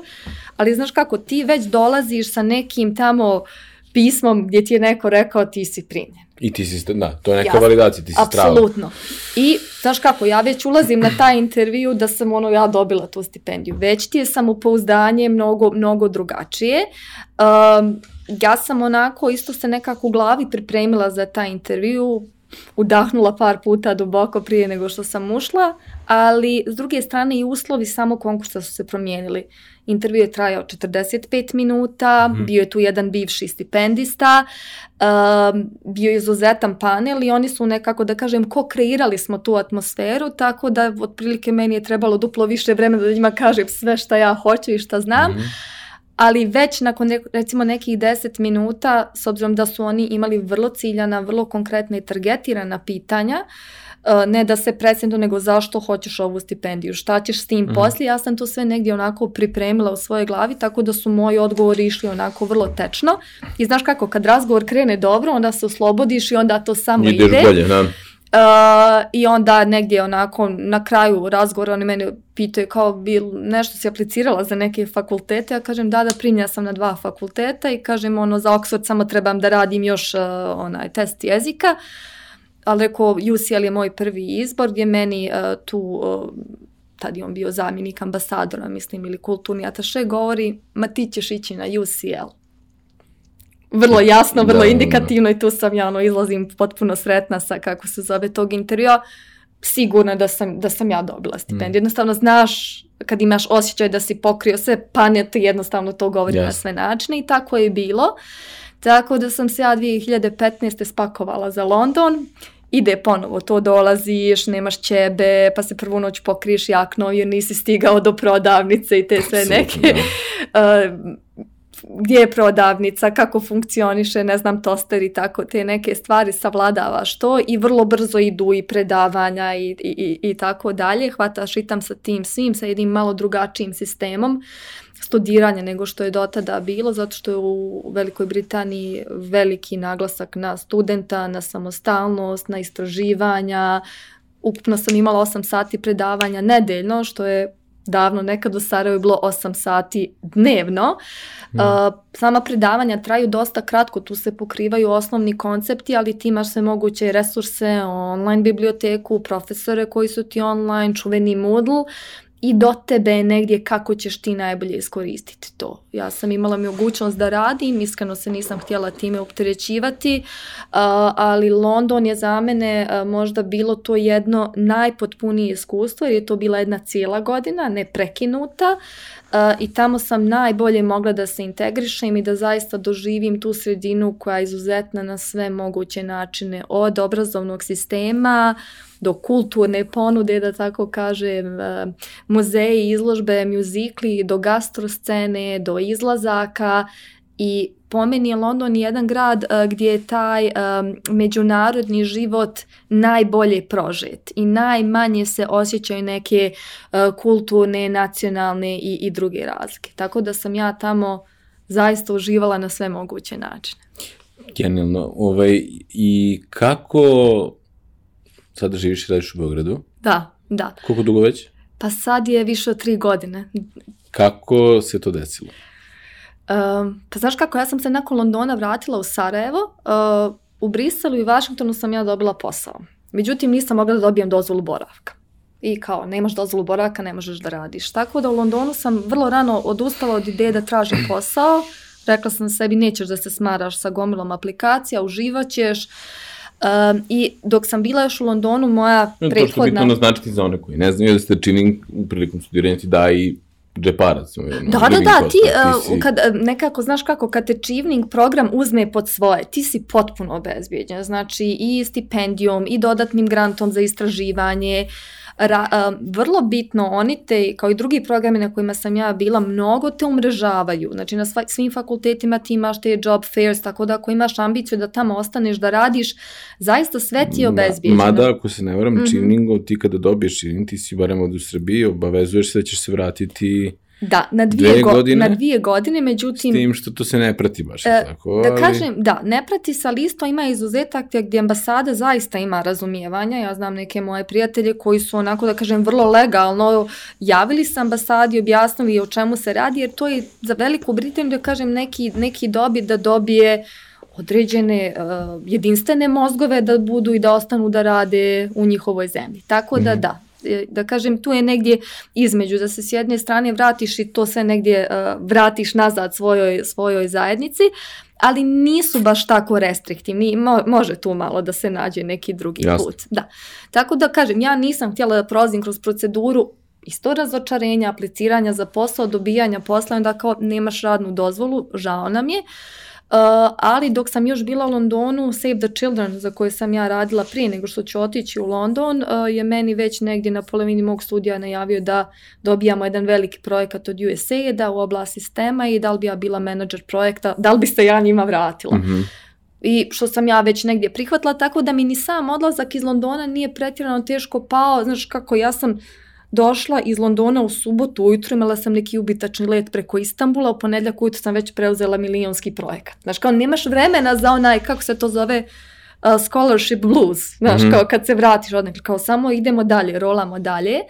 ali znaš kako, ti već dolaziš sa nekim tamo pismom gdje ti je neko rekao ti si primljen. I ti si, da, to je neka ja, validacija, ti si strava. Apsolutno. I, znaš kako, ja već ulazim na taj intervju da sam ono, ja dobila tu stipendiju. Već ti je samopouzdanje mnogo, mnogo drugačije. Um, ja sam onako isto se nekako u glavi pripremila za taj intervju, udahnula par puta duboko prije nego što sam ušla, ali s druge strane i uslovi samo konkursa su se promijenili. Intervju je trajao 45 minuta, mm bio je tu jedan bivši stipendista, uh, bio je izuzetan panel i oni su nekako, da kažem, ko kreirali smo tu atmosferu, tako da otprilike meni je trebalo duplo više vremena da njima kažem sve šta ja hoću i šta znam. Mm ali već nakon recimo nekih 10 minuta, s obzirom da su oni imali vrlo ciljana, vrlo konkretna i targetirana pitanja, e, ne da se presjendu, nego zašto hoćeš ovu stipendiju, šta ćeš s tim mm. poslije, ja sam to sve negdje onako pripremila u svojoj glavi, tako da su moji odgovori išli onako vrlo tečno i znaš kako, kad razgovor krene dobro, onda se oslobodiš i onda to samo Ideš ide. Bolje, da. Uh, I onda negdje onako na kraju razgovora oni mene pitaju kao bil nešto si aplicirala za neke fakultete, ja kažem da da primlja sam na dva fakulteta i kažem ono za Oxford samo trebam da radim još uh, onaj test jezika, ali rekao UCL je moj prvi izbor gdje meni uh, tu uh, tad je on bio zamjenik ambasadora, mislim, ili kulturni ataše, govori, ma ti ćeš ići na UCL vrlo jasno, vrlo da, indikativno i tu sam ja ono izlazim potpuno sretna sa kako se zove tog intervjua. Sigurna da sam, da sam ja dobila stipendiju. Mm. Jednostavno znaš kad imaš osjećaj da si pokrio sve, pa ne ti jednostavno to govori yes. na sve načine i tako je bilo. Tako da sam se ja 2015. spakovala za London ide ponovo, to dolaziš, nemaš ćebe, pa se prvu noć pokriješ jakno jer nisi stigao do prodavnice i te sve neke uh, gdje je prodavnica, kako funkcioniše, ne znam, toster i tako, te neke stvari savladavaš to i vrlo brzo idu i predavanja i, i, i tako dalje. Hvataš ritam sa tim svim, sa jednim malo drugačijim sistemom studiranja nego što je do tada bilo, zato što je u Velikoj Britaniji veliki naglasak na studenta, na samostalnost, na istraživanja. Ukupno sam imala 8 sati predavanja nedeljno, što je davno nekad u Sarajevu bilo 8 sati dnevno. Mm. Sama predavanja traju dosta kratko, tu se pokrivaju osnovni koncepti, ali ti imaš sve moguće resurse, online biblioteku, profesore koji su ti online, čuveni Moodle i do tebe je negdje kako ćeš ti najbolje iskoristiti to. Ja sam imala mogućnost da radim, iskreno se nisam htjela time opterećivati, ali London je za mene možda bilo to jedno najpotpunije iskustvo jer je to bila jedna cijela godina, ne prekinuta i tamo sam najbolje mogla da se integrišem i da zaista doživim tu sredinu koja je izuzetna na sve moguće načine od obrazovnog sistema, do kulturne ponude, da tako kažem, e, muzeji, izložbe, muzikli, do gastroscene, do izlazaka i po meni je London jedan grad e, gdje je taj e, međunarodni život najbolje prožet i najmanje se osjećaju neke kulturne, nacionalne i, i druge razlike. Tako da sam ja tamo zaista uživala na sve moguće načine. Genijalno. Ovaj, I kako Sada živiš i radiš u Beogradu? Da, da. Koliko dugo već? Pa sad je više od tri godine. Kako se to desilo? Um, pa znaš kako, ja sam se nakon Londona vratila u Sarajevo. Uh, u Briselu i Vašingtonu sam ja dobila posao. Međutim, nisam mogla da dobijem dozvolu boravka. I kao, nemaš dozvolu boravka, ne možeš da radiš. Tako da u Londonu sam vrlo rano odustala od ideje da tražim posao. Rekla sam sebi, nećeš da se smaraš sa gomilom aplikacija, uživaćeš. Um, I dok sam bila još u Londonu, moja no, prethodna... To što bitno naznačiti za one koji ne znaju da ste čini prilikom studiranja ti da i džeparac. Da, da, da, ti, ti si... kad, nekako, znaš kako, kad te Chivning program uzme pod svoje, ti si potpuno obezbijeđen, znači i stipendijom, i dodatnim grantom za istraživanje, ra, vrlo bitno, oni te, kao i drugi programi na kojima sam ja bila, mnogo te umrežavaju. Znači na sva, svim fakultetima ti imaš te job fairs, tako da ako imaš ambiciju da tamo ostaneš da radiš, zaista sve ti je obezbijeđeno. Mada, ako se ne varam, mm -hmm. ti kada dobiješ čivning, ti si barem od u Srbiji, obavezuješ se da ćeš se vratiti da, na dvije, go, godine, na dvije godine, međutim... S tim što to se ne prati baš, e, tako? Da ali... kažem, da, ne prati sa listo, ima izuzetak gdje ambasada zaista ima razumijevanja. Ja znam neke moje prijatelje koji su onako, da kažem, vrlo legalno javili se ambasadi, objasnili o čemu se radi, jer to je za Veliku Britaniju, da kažem, neki, neki dobit da dobije određene uh, jedinstvene mozgove da budu i da ostanu da rade u njihovoj zemlji. Tako da mm -hmm. da, da kažem, tu je negdje između, da se s jedne strane vratiš i to sve negdje uh, vratiš nazad svojoj, svojoj zajednici, ali nisu baš tako restriktivni, Mo, može tu malo da se nađe neki drugi Jasne. put. Da. Tako da kažem, ja nisam htjela da prolazim kroz proceduru isto razočarenja, apliciranja za posao, dobijanja posla, onda kao nemaš radnu dozvolu, žao nam je. Uh, Uh, ali dok sam još bila u Londonu, Save the Children, za koje sam ja radila prije nego što ću otići u London, uh, je meni već negdje na polovini mog studija najavio da dobijamo jedan veliki projekat od USA, da u oblasti sistema i da li bi ja bila menadžer projekta, da li bi se ja njima vratila. Mm -hmm. I što sam ja već negdje prihvatila, tako da mi ni sam odlazak iz Londona nije pretjerano teško pao. Znaš kako, ja sam došla iz Londona u subotu ujutru, imala sam neki ubitačni let preko Istambula, u ponedljak ujutru sam već preuzela milijonski projekat. Znaš, kao nemaš vremena za onaj, kako se to zove, uh, scholarship blues, znaš, mm -hmm. kao kad se vratiš od nekako, kao samo idemo dalje, rolamo dalje.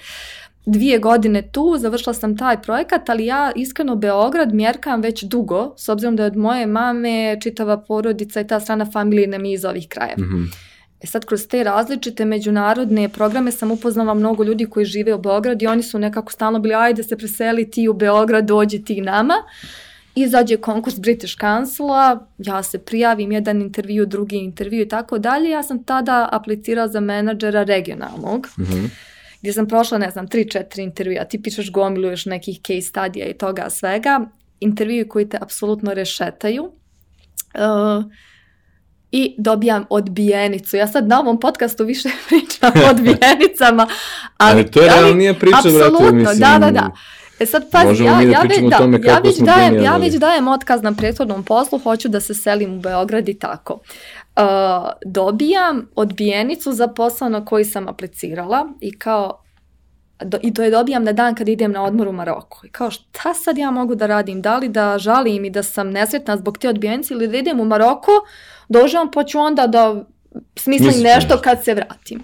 Dvije godine tu, završila sam taj projekat, ali ja iskreno Beograd mjerkam već dugo, s obzirom da je od moje mame čitava porodica i ta strana familije nam je iz ovih krajeva. Mm -hmm. E sad, kroz te različite međunarodne programe sam upoznala mnogo ljudi koji žive u Beogradu i oni su nekako stalno bili, ajde se preseli ti u Beograd, dođi ti nama. Izađe konkurs British Councila, ja se prijavim, jedan intervju, drugi intervju i tako dalje. Ja sam tada aplicirala za menadžera regionalnog. Mm -hmm gdje sam prošla, ne znam, 3-4 intervjua, ti pišeš gomilu još nekih case studija i toga svega, intervju koji te apsolutno rešetaju. Uh, i dobijam odbijenicu. Ja sad na ovom podcastu više pričam o odbijenicama. Ali, ali to je realnija priča, brate, mislim. Da, da, da. E sad pazi, ja, da ja, da, tome ja, već dajem, ja već dajem otkaz na prethodnom poslu, hoću da se selim u Beograd i tako. Uh, dobijam odbijenicu za posao na koji sam aplicirala i kao do, i to je dobijam na dan kad idem na odmor u Maroku. I kao šta sad ja mogu da radim? Da li da žalim i da sam nesretna zbog te odbijenice ili da idem u Maroko, doživam pa ću onda da smislim Mislim. nešto kad se vratim.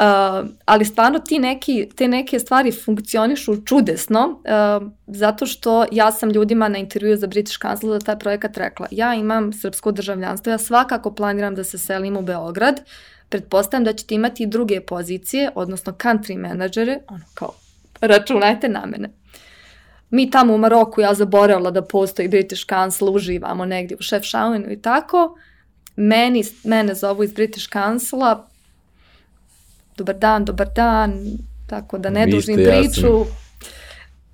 Uh, ali stvarno ti neki, te neke stvari funkcionišu čudesno uh, zato što ja sam ljudima na intervju za British Council za taj projekat rekla ja imam srpsko državljanstvo, ja svakako planiram da se selim u Beograd, pretpostavljam da ćete imati i druge pozicije, odnosno country menadžere, ono kao računajte na mene. Mi tamo u Maroku, ja zaboravila da postoji British Council, uživamo negdje u Chefchaouen i tako. Meni, mene zovu iz British Councila, dobar dan, dobar dan, tako da ne dužim priču. Jasni.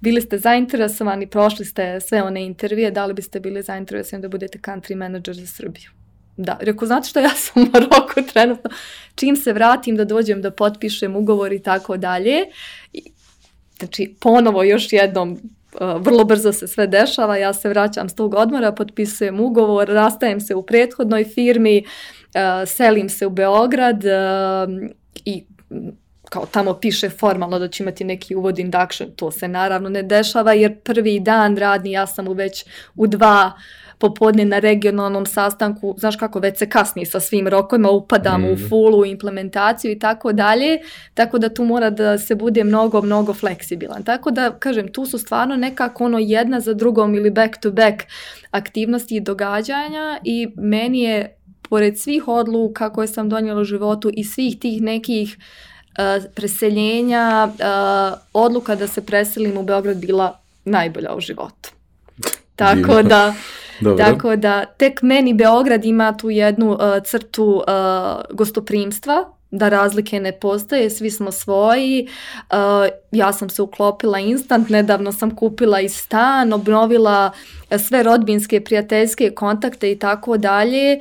Bili ste zainteresovani, prošli ste sve one intervije, da li biste bili zainteresovani da budete country manager za Srbiju? Da, rekao, znate što, ja sam u Maroku trenutno, čim se vratim da dođem da potpišem ugovor i tako dalje. Znači, ponovo još jednom, vrlo brzo se sve dešava, ja se vraćam s tog odmora, potpisujem ugovor, rastajem se u prethodnoj firmi, uh, selim se u Beograd uh, i kao tamo piše formalno da će imati neki uvod induction, to se naravno ne dešava jer prvi dan radni ja sam u već u dva popodne na regionalnom sastanku, znaš kako već se kasni sa svim rokovima, upadam mm. u fullu implementaciju i tako dalje, tako da tu mora da se bude mnogo, mnogo fleksibilan. Tako da, kažem, tu su stvarno nekako ono jedna za drugom ili back to back aktivnosti i događanja i meni je pored svih odluka koje sam donijela u životu i svih tih nekih uh, preseljenja, uh, odluka da se preselim u Beograd bila najbolja u životu. Tako da, Dobro. tako da tek meni Beograd ima tu jednu uh, crtu uh, gostoprimstva, da razlike ne postoje, svi smo svoji. Uh, ja sam se uklopila instant, nedavno sam kupila i stan, obnovila sve rodbinske, prijateljske kontakte i tako dalje.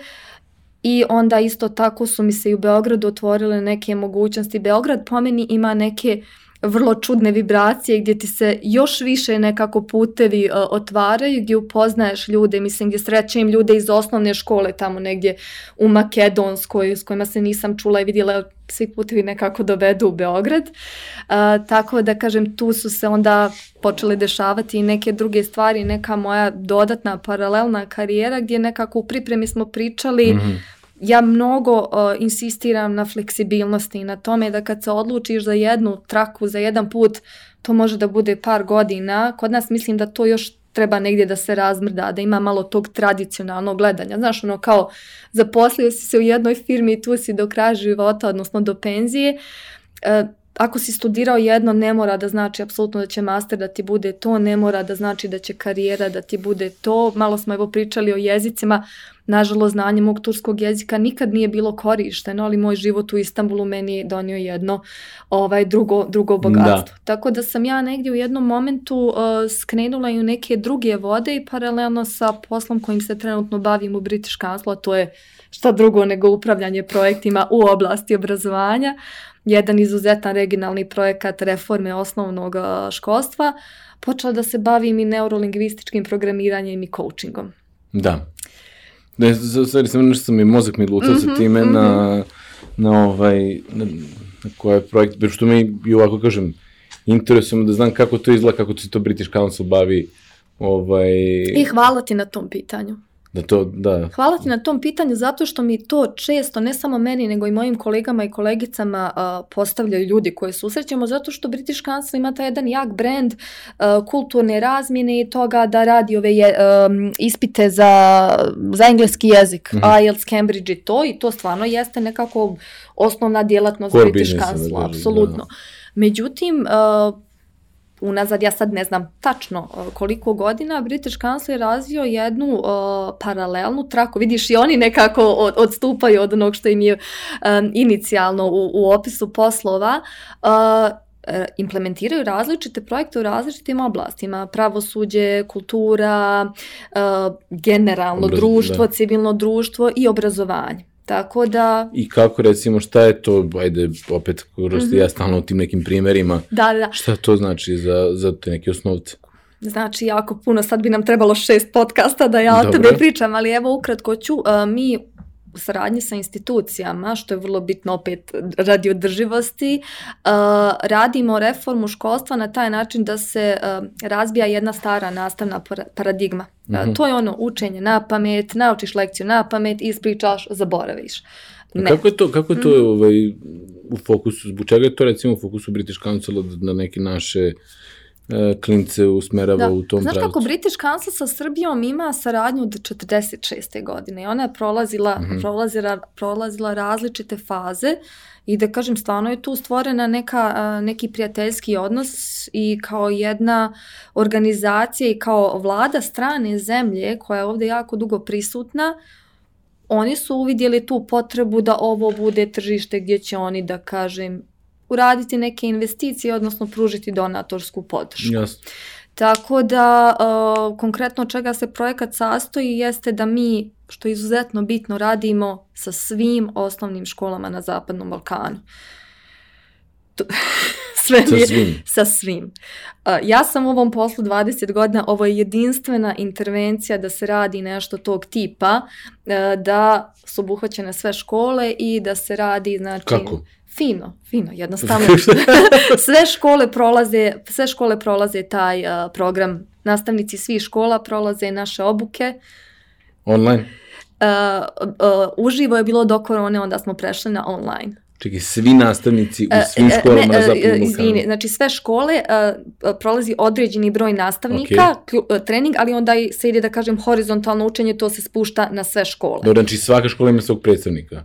I onda isto tako su mi se i u Beogradu otvorile neke mogućnosti. Beograd po meni ima neke vrlo čudne vibracije gdje ti se još više nekako putevi uh, otvaraju, gdje upoznaješ ljude, mislim gdje srećem ljude iz osnovne škole tamo negdje u Makedonskoj s kojima se nisam čula i vidjela svi putevi nekako dovedu u Beograd. Uh, tako da kažem tu su se onda počele dešavati i neke druge stvari, neka moja dodatna paralelna karijera gdje nekako u pripremi smo pričali mm -hmm ja mnogo uh, insistiram na fleksibilnosti i na tome da kad se odlučiš za jednu traku, za jedan put, to može da bude par godina. Kod nas mislim da to još treba negdje da se razmrda, da ima malo tog tradicionalnog gledanja. Znaš, ono kao zaposlio si se u jednoj firmi i tu si do kraja života, odnosno do penzije. Uh, ako si studirao jedno, ne mora da znači apsolutno da će master da ti bude to, ne mora da znači da će karijera da ti bude to. Malo smo evo pričali o jezicima, nažalost znanje mog turskog jezika nikad nije bilo korišteno, ali moj život u Istanbulu meni je donio jedno ovaj drugo, drugo bogatstvo. Da. Tako da sam ja negdje u jednom momentu uh, skrenula i u neke druge vode i paralelno sa poslom kojim se trenutno bavim u British Council, a to je šta drugo nego upravljanje projektima u oblasti obrazovanja jedan izuzetan regionalni projekat reforme osnovnog školstva, počela da se bavim i neurolingvističkim programiranjem i coachingom. Da. Ne, stvari sam nešto sam i mozak mi lutao mm -hmm, sa time mm -hmm. na, na ovaj, na, na koje projekt, bez što mi i ovako kažem, interesujemo da znam kako to izgleda, kako se to British Council bavi. Ovaj... I hvala ti na tom pitanju. Da to, da. Hvala ti na tom pitanju zato što mi to često, ne samo meni, nego i mojim kolegama i kolegicama uh, postavljaju ljudi koje susrećemo, zato što British Council ima taj jedan jak brand uh, kulturne razmjene i toga da radi ove je, um, ispite za, za engleski jezik, mm -hmm. IELTS, Cambridge i to, i to stvarno jeste nekako osnovna djelatnost Core British Council, apsolutno. Da. Međutim, uh, unazad, ja sad ne znam tačno uh, koliko godina, British Council je razvio jednu uh, paralelnu traku. Vidiš, i oni nekako od, odstupaju od onog što im je um, inicijalno u, u opisu poslova. Uh, e, implementiraju različite projekte u različitim oblastima, pravosuđe, kultura, generalno Obraz, društvo, da. civilno društvo i obrazovanje. Tako da... I kako recimo, šta je to, ajde, opet, kroz mm -hmm. ja stalno u tim nekim primerima, da, da. šta to znači za, za te neke osnovce? Znači, jako puno, sad bi nam trebalo šest podcasta da ja o tebe pričam, ali evo ukratko ću, uh, mi saradnji sa institucijama, što je vrlo bitno opet radi održivosti, uh, radimo reformu školstva na taj način da se uh, razbija jedna stara nastavna paradigma. Mm -hmm. To je ono učenje na pamet, naučiš lekciju na pamet, ispričaš, zaboraviš. Ne. Kako je to, kako je to mm. ovaj, u fokusu, zbog čega je to recimo u fokusu British Council na neke naše e, klince usmerava da. u tom Znaš pravcu. kako British Council sa Srbijom ima saradnju od 46. godine i ona je prolazila, mm -hmm. prolazila, prolazila različite faze i da kažem stvarno je tu stvorena neka, neki prijateljski odnos i kao jedna organizacija i kao vlada strane zemlje koja je ovde jako dugo prisutna, oni su uvidjeli tu potrebu da ovo bude tržište gdje će oni da kažem uraditi neke investicije, odnosno pružiti donatorsku podršku. Jasno. Tako da, uh, konkretno čega se projekat sastoji jeste da mi, što je izuzetno bitno, radimo sa svim osnovnim školama na Zapadnom Balkanu. Sve sa svim. Sa svim. Uh, ja sam u ovom poslu 20 godina, ovo je jedinstvena intervencija da se radi nešto tog tipa, uh, da su obuhvaćene sve škole i da se radi, znači... Kako? Fino, fino, jednostavno. sve škole prolaze, sve škole prolaze taj uh, program. Nastavnici svih škola prolaze naše obuke. Online? Uh, uh, uživo je bilo do korone, onda smo prešli na online. Čekaj, svi nastavnici u svim školama ne, na Zapadnom Izvini, znači sve škole uh, prolazi određeni broj nastavnika, okay. trening, ali onda se ide da kažem horizontalno učenje, to se spušta na sve škole. Dobro, znači svaka škola ima svog predstavnika?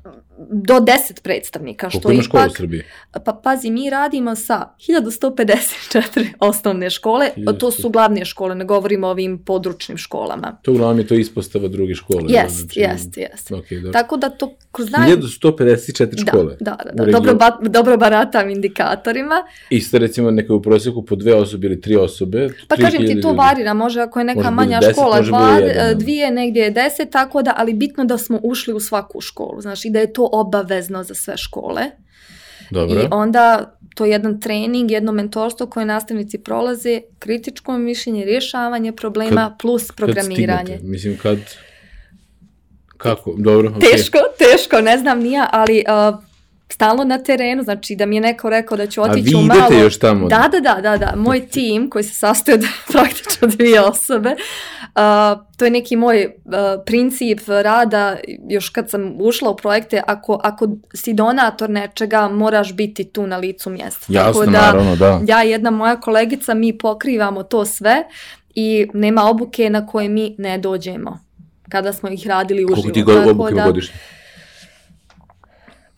do 10 predstavnika. Što ima škola u Srbiji? Pa pazi, mi radimo sa 1154 osnovne škole, 1100. to su glavne škole, ne govorimo o ovim područnim školama. To uglavnom je to ispostava druge škole. Jest, znači, jest, jest. Okay, dobro. Tako da to kroz 1154 škole? Da, da, da, da. Dobro, ba, dobro baratam indikatorima. I ste recimo neka u prosjeku po dve osobe ili tri osobe? Pa kažem ti, to varira, može ako je neka manja deset, škola, dva, jedan, dvije, negdje je deset, tako da, ali bitno da smo ušli u svaku školu, znači da je to obavezno za sve škole. Dobro. I onda to je jedan trening, jedno mentorstvo koje nastavnici prolaze, kritičko mišljenje, rješavanje problema kad, plus programiranje. Kad Mislim, kad... Kako? Dobro, okay. Teško, teško, ne znam nija, ali uh, stalno na terenu, znači da mi je neko rekao da ću otići u malo... A vi idete još tamo? Da, da, da, da, da. Moj tim koji se sastoji od praktično dvije osobe, uh, to je neki moj uh, princip rada, još kad sam ušla u projekte, ako, ako si donator nečega, moraš biti tu na licu mjesta. Jasno, Tako da, naravno, da. Ja i jedna moja kolegica, mi pokrivamo to sve i nema obuke na koje mi ne dođemo kada smo ih radili uživo. Koliko ti obuke da, godišnje?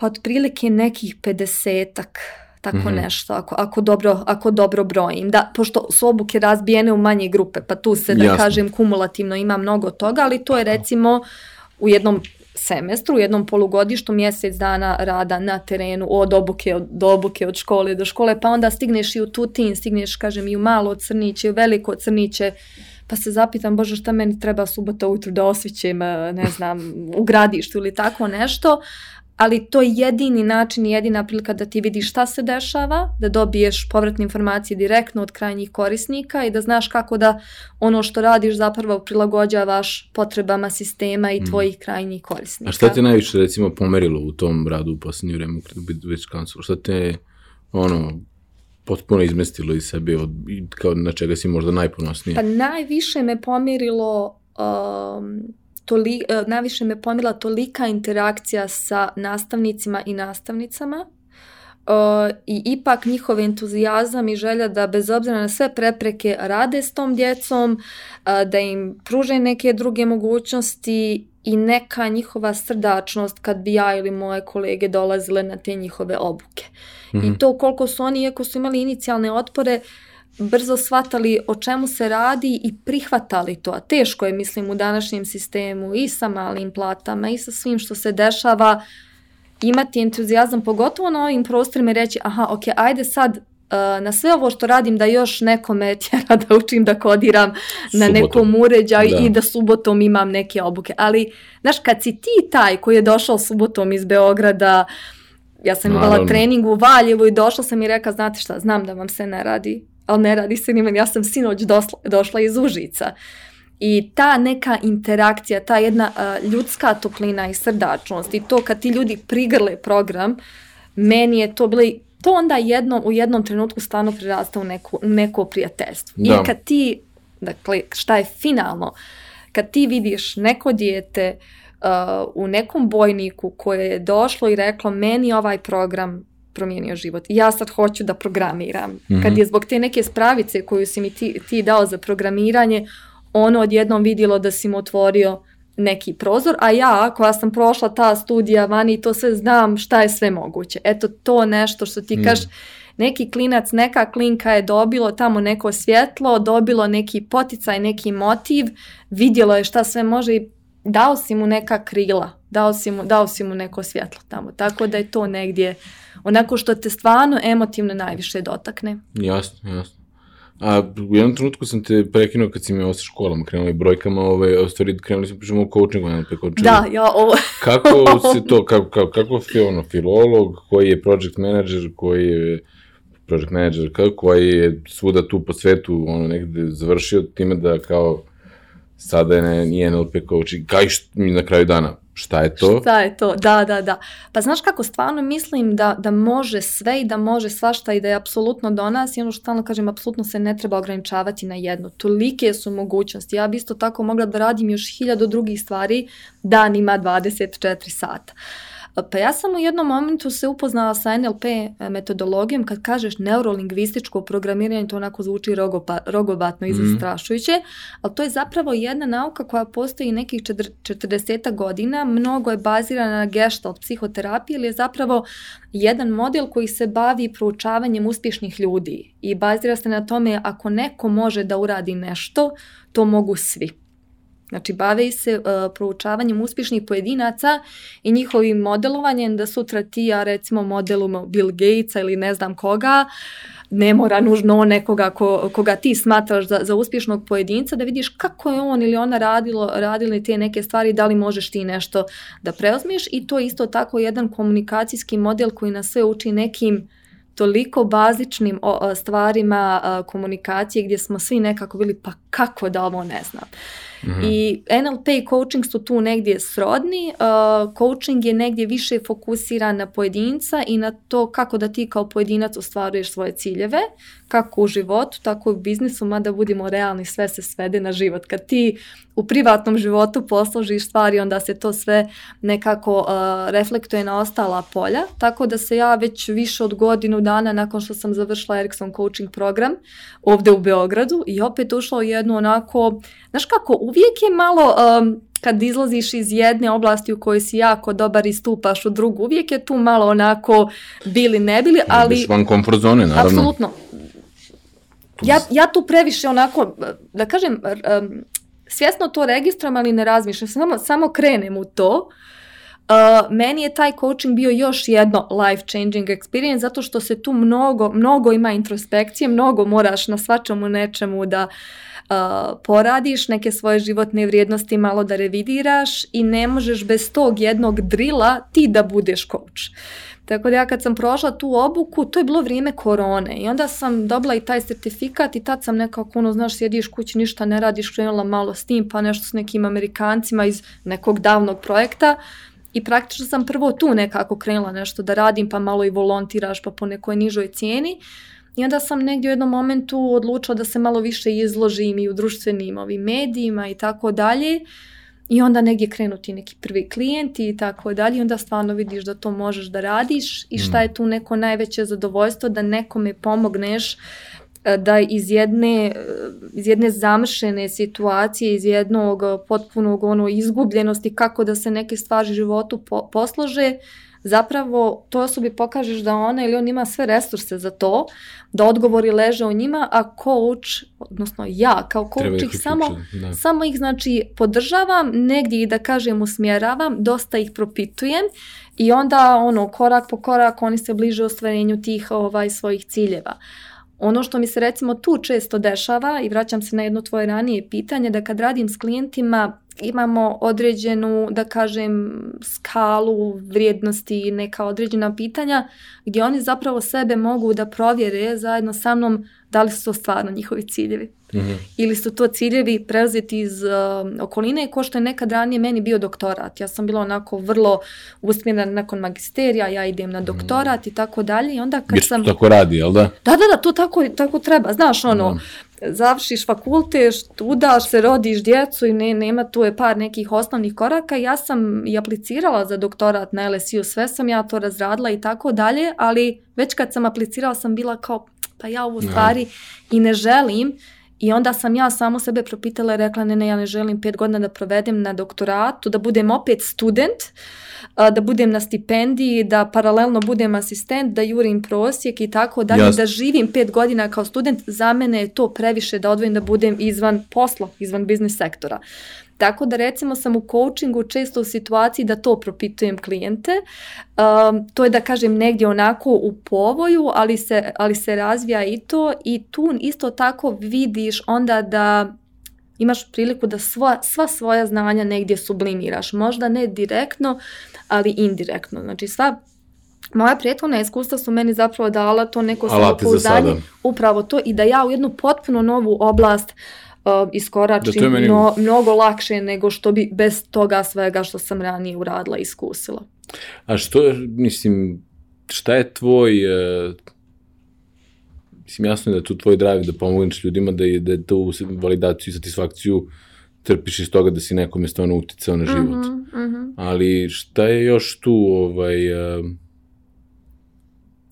Pa otprilike nekih 50-ak tako mm -hmm. nešto, ako, ako, dobro, ako dobro brojim. Da, pošto su obuke razbijene u manje grupe, pa tu se, da Jasno. kažem, kumulativno ima mnogo toga, ali to je recimo u jednom semestru, u jednom polugodištu, mjesec dana rada na terenu, od obuke, od, do obuke, od škole do škole, pa onda stigneš i u Tutin, stigneš, kažem, i u malo Crniće, u veliko Crniće, pa se zapitam, bože, šta meni treba subota ujutru da osvićem, ne znam, u gradištu ili tako nešto, ali to je jedini način i jedina prilika da ti vidiš šta se dešava, da dobiješ povratne informacije direktno od krajnjih korisnika i da znaš kako da ono što radiš zapravo prilagođavaš potrebama sistema i mm. tvojih mm. krajnjih korisnika. A šta te najviše recimo pomerilo u tom radu u posljednje vreme u već kancelu? Šta te ono, potpuno izmestilo iz sebe od, kao na čega si možda najponosniji? Pa najviše me pomirilo um, toli, uh, najviše me pomila tolika interakcija sa nastavnicima i nastavnicama uh, i ipak njihov entuzijazam i želja da bez obzira na sve prepreke rade s tom djecom, uh, da im pruže neke druge mogućnosti i neka njihova srdačnost kad bi ja ili moje kolege dolazile na te njihove obuke. Mm -hmm. I mhm. to koliko su oni, iako su imali inicijalne otpore, uh, brzo shvatali o čemu se radi i prihvatali to. A teško je, mislim, u današnjem sistemu i sa malim platama i sa svim što se dešava imati entuzijazam, pogotovo na ovim prostorima i reći, aha, ok, ajde sad uh, na sve ovo što radim da još nekome tjera da učim da kodiram na subotom. nekom uređaju da. i da subotom imam neke obuke. Ali, znaš, kad si ti taj koji je došao subotom iz Beograda, ja sam imala trening u Valjevu i došla sam i reka, znate šta, znam da vam se ne radi, ali ne radi se ni meni, ja sam sinoć dosla, došla iz Užica. I ta neka interakcija, ta jedna uh, ljudska toplina i srdačnost i to kad ti ljudi prigrle program, meni je to bilo to onda jedno, u jednom trenutku stvarno prirasta u neko, u neko prijateljstvo. Da. I kad ti, dakle, šta je finalno, kad ti vidiš neko dijete uh, u nekom bojniku koje je došlo i reklo meni ovaj program promijenio život. Ja sad hoću da programiram. Mm-hmm. Kad je zbog te neke spravice koju si mi ti, ti dao za programiranje, ono odjednom vidjelo da si mu otvorio neki prozor, a ja koja sam prošla ta studija vani i to sve znam šta je sve moguće. Eto to nešto što ti mm. kažeš, neki klinac, neka klinka je dobilo tamo neko svjetlo, dobilo neki poticaj, neki motiv, vidjelo je šta sve može i dao si mu neka krila, dao si mu, dao si mu neko svjetlo tamo. Tako da je to negdje onako što te stvarno emotivno najviše dotakne. Jasno, jasno. A u jednom trenutku sam te prekinuo kad si mi ovo sa školama krenuli brojkama, ove, o stvari krenuli smo pričamo o coachingu, NLP coachingu. Da, ja ovo... kako se to, kako, kako, kako si ono, filolog, koji je project manager, koji je project manager, kako, koji je svuda tu po svetu, ono, negde završio time da kao sada je ne, nije NLP coach, kaj mi na kraju dana, Šta je to? Šta je to, da, da, da. Pa znaš kako, stvarno mislim da, da može sve i da može svašta i da je apsolutno do nas i ono što stalno kažem, apsolutno se ne treba ograničavati na jedno. Tolike su mogućnosti. Ja bi isto tako mogla da radim još hiljadu drugih stvari danima 24 sata. Pa ja sam u jednom momentu se upoznala sa NLP e, metodologijom, kad kažeš neurolingvističko programiranje, to onako zvuči rogopa, rogobatno i mhm. zastrašujuće, ali to je zapravo jedna nauka koja postoji nekih 40 godina, mnogo je bazirana na gestalt psihoterapiji, ili je zapravo jedan model koji se bavi proučavanjem uspješnih ljudi i bazira se na tome ako neko može da uradi nešto, to mogu svi. Znači, bave se uh, proučavanjem uspješnih pojedinaca i njihovim modelovanjem da sutra ti, ja recimo modelujemo Bill Gatesa ili ne znam koga, ne mora nužno nekoga ko, koga ti smatraš za, za uspješnog pojedinca, da vidiš kako je on ili ona radilo, radili te neke stvari, da li možeš ti nešto da preozmiš i to je isto tako jedan komunikacijski model koji nas sve uči nekim toliko bazičnim stvarima komunikacije gdje smo svi nekako bili pa kako da ovo ne znam. Mm-hmm. I NLP i coaching su tu negdje srodni. Uh, coaching je negdje više fokusiran na pojedinca i na to kako da ti kao pojedinac ostvaruješ svoje ciljeve, kako u životu, tako i u biznisu, mada budimo realni, sve se svede na život. Kad ti u privatnom životu posložiš stvari, onda se to sve nekako uh, reflektuje na ostala polja, tako da se ja već više od godinu dana nakon što sam završila Ericsson coaching program ovde u Beogradu i opet ušla u jednu onako, znaš kako, uvijek je malo... Um, kad izlaziš iz jedne oblasti u kojoj si jako dobar i stupaš u drugu, uvijek je tu malo onako bili ne bili, ali... Biš van komfort zone, naravno. Apsolutno. Ja, ja tu previše onako, da kažem, um, svjesno to registrujem, ali ne razmišljam, samo, samo krenem u to. Uh, meni je taj coaching bio još jedno life changing experience zato što se tu mnogo, mnogo ima introspekcije, mnogo moraš na svačemu nečemu da uh, poradiš, neke svoje životne vrijednosti malo da revidiraš i ne možeš bez tog jednog drila ti da budeš coach. Tako da ja kad sam prošla tu obuku, to je bilo vrijeme korone i onda sam dobila i taj certifikat i tad sam nekako, ono, znaš, sjediš kući, ništa ne radiš, krenula malo s tim, pa nešto s nekim Amerikancima iz nekog davnog projekta i praktično sam prvo tu nekako krenula nešto da radim, pa malo i volontiraš, pa po nekoj nižoj cijeni. I onda sam negdje u jednom momentu odlučila da se malo više izložim i u društvenim ovim medijima i tako dalje. I onda negdje krenuti neki prvi klijenti i tako dalje. I onda stvarno vidiš da to možeš da radiš i šta mm. je tu neko najveće zadovoljstvo da nekome pomogneš e, da iz jedne, e, iz jedne zamršene situacije, iz jednog potpunog ono izgubljenosti kako da se neke stvari u životu po, poslože, zapravo to osobi pokažeš da ona ili on ima sve resurse za to, da odgovori leže u njima, a coach, odnosno ja kao coach ih samo, da. samo ih znači podržavam, negdje ih da kažem usmjeravam, dosta ih propitujem i onda ono korak po korak oni se bliže ostvarenju tih ovaj svojih ciljeva. Ono što mi se recimo tu često dešava i vraćam se na jedno tvoje ranije pitanje da kad radim s klijentima imamo određenu, da kažem, skalu vrijednosti, neka određena pitanja gdje oni zapravo sebe mogu da provjere zajedno sa mnom da li su to stvarno njihovi ciljevi. Mm-hmm. Ili su to ciljevi preuzeti iz uh, okoline ko što je nekad ranije meni bio doktorat. Ja sam bila onako vrlo usmjerena nakon magisterija, ja idem na doktorat mm. i tako dalje. I onda kad Jer sam... tako radi, jel da? Da, da, da, to tako, tako treba. Znaš, ono, mm. završiš fakultet, udaš se, rodiš djecu i ne, nema tu je par nekih osnovnih koraka. Ja sam i aplicirala za doktorat na LSU, sve sam ja to razradila i tako dalje, ali već kad sam aplicirala sam bila kao, pa ja ovu stvari i ne želim. I onda sam ja samo sebe propitala i rekla ne, ne, ja ne želim pet godina da provedem na doktoratu, da budem opet student, da budem na stipendiji, da paralelno budem asistent, da jurim prosjek i tako dalje, da živim pet godina kao student, za mene je to previše da odvojim da budem izvan posla, izvan biznis sektora. Tako da recimo sam u coachingu često u situaciji da to propitujem klijente. Um, to je da kažem negdje onako u povoju, ali se, ali se razvija i to i tu isto tako vidiš onda da imaš priliku da sva, sva svoja znanja negdje sublimiraš. Možda ne direktno, ali indirektno. Znači sva moja prethodna iskustva su meni zapravo dala to neko samopouzdanje, upravo to i da ja u jednu potpuno novu oblast uh, uh, iskoračim da meni... no, mnogo lakše nego što bi bez toga svega što sam ranije uradila i iskusila. A što, mislim, šta je tvoj, uh, mislim, jasno je da tu tvoj drive da pomogneš ljudima, da je, da je tu validaciju i satisfakciju trpiš iz toga da si nekome stvarno uticao na život. Mm -hmm, mm -hmm. Ali šta je još tu, ovaj, uh,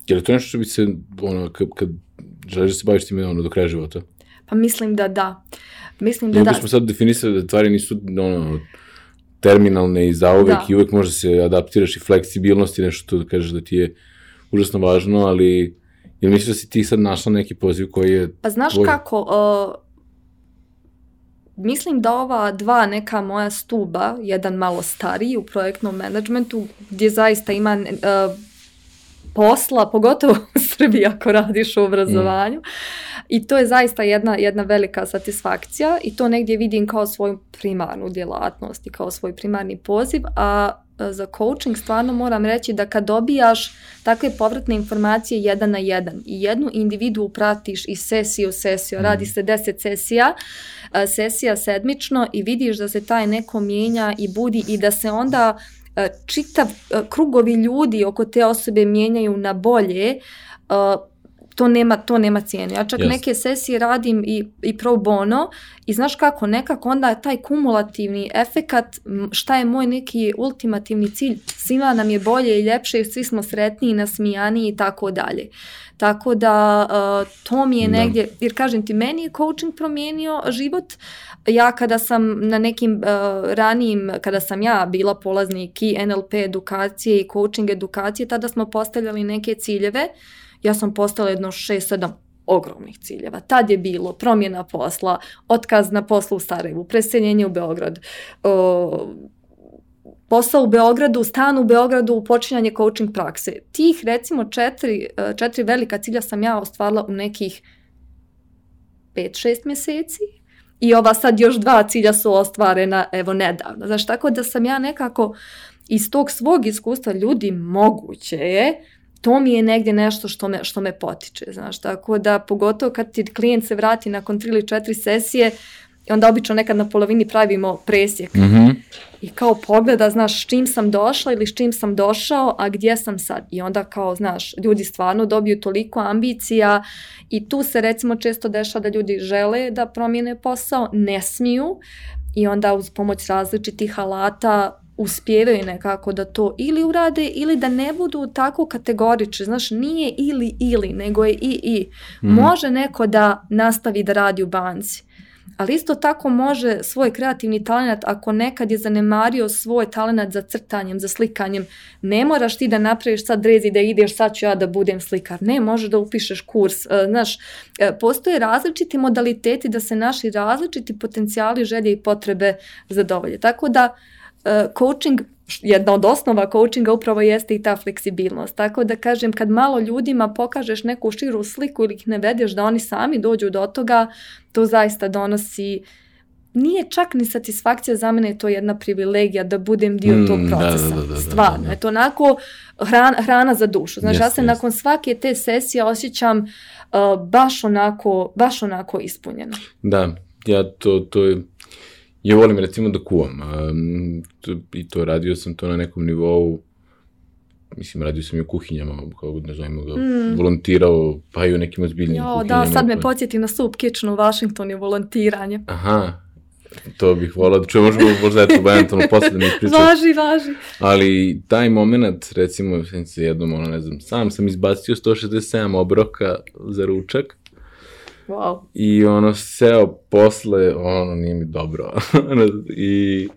je li to nešto što bi se, ono, kad, kad želiš da se baviš time, ono, do kraja života? Pa mislim da da. Mislim da da. smo sad definisali da tvari nisu ono, terminalne i zauvek da. i uvek može se adaptiraš i fleksibilnost i nešto da kažeš da ti je užasno važno, ali jel misliš da si ti sad našla neki poziv koji je... Pa znaš tvoj... kako, uh, mislim da ova dva neka moja stuba, jedan malo stariji u projektnom menadžmentu, gdje zaista ima uh, posla, pogotovo u Srbiji ako radiš u obrazovanju. Mm. I to je zaista jedna, jedna velika satisfakcija i to negdje vidim kao svoju primarnu djelatnost i kao svoj primarni poziv, a za coaching stvarno moram reći da kad dobijaš takve povratne informacije jedan na jedan i jednu individu pratiš i sesiju u sesiju, mm. radi se deset sesija, sesija sedmično i vidiš da se taj neko mijenja i budi i da se onda E, čitav e, krugovi ljudi oko te osobe mijenjaju na bolje, e, to nema, to nema cijene. Ja čak yes. neke sesije radim i, i pro bono i znaš kako, nekako onda taj kumulativni efekat, šta je moj neki ultimativni cilj, svima nam je bolje i ljepše, svi smo sretniji, nasmijani i tako dalje. Tako da uh, to mi je da. negdje, jer kažem ti, meni je coaching promijenio život. Ja kada sam na nekim uh, ranijim, kada sam ja bila polaznik i NLP edukacije i coaching edukacije, tada smo postavljali neke ciljeve. Ja sam postavila jedno 6-7 ogromnih ciljeva. Tad je bilo promjena posla, otkaz na poslu u Sarajevu, preseljenje u Beograd, uh, posao u Beogradu, stan u Beogradu, počinjanje coaching prakse. Tih recimo četiri, e, četiri velika cilja sam ja ostvarila u nekih 5-6 mjeseci i ova sad još dva cilja su ostvarena evo nedavno. Znaš, tako da sam ja nekako iz tog svog iskustva ljudi moguće je, to mi je negdje nešto što me, što me potiče, znaš, tako da pogotovo kad ti klijent se vrati nakon tri ili četiri sesije, onda obično nekad na polovini pravimo presjek. Mm -hmm. I kao pogleda, znaš, s čim sam došla ili s čim sam došao, a gdje sam sad. I onda kao, znaš, ljudi stvarno dobiju toliko ambicija i tu se recimo često dešava da ljudi žele da promijene posao, ne smiju i onda uz pomoć različitih alata uspjevaju nekako da to ili urade ili da ne budu tako kategorični. Znaš, nije ili ili, nego je i i. Mm. Može neko da nastavi da radi u banci ali isto tako može svoj kreativni talent, ako nekad je zanemario svoj talent za crtanjem, za slikanjem, ne moraš ti da napraviš sad rezi da ideš, sad ću ja da budem slikar. Ne, možeš da upišeš kurs. E, znaš, e, postoje različiti modaliteti da se naši različiti potencijali, želje i potrebe zadovolje. Tako da, coaching jedna od osnova coachinga upravo jeste i ta fleksibilnost. Tako da kažem, kad malo ljudima pokažeš neku širu sliku ili ih ne vedeš da oni sami dođu do toga, to zaista donosi nije čak ni satisfakcija za mene, to je jedna privilegija da budem dio mm, tog procesa. Da, da, da, Stvarno, je to onako hrana, hrana za dušu. Znači, yes, ja se yes. nakon svake te sesije osjećam uh, baš onako, baš onako ispunjeno. Da, ja to, to je, ja volim recimo da kuvam um, to, i to radio sam to na nekom nivou mislim, radio sam i u kuhinjama, kao ne znam, ga, mm. volontirao, pa i u nekim ozbiljnim jo, kuhinjama. Da, sad me pa... podsjeti na Soup Kitchen u Washingtonu i volontiranje. Aha, to bih volao da čujem, možemo možda eto eventualno posle da mi ispričaš. Važi, važi. Ali taj moment, recimo, se jednom, ono, ne znam, sam sam izbacio 167 obroka za ručak. Wow. I ono, seo posle, ono, nije mi dobro. I,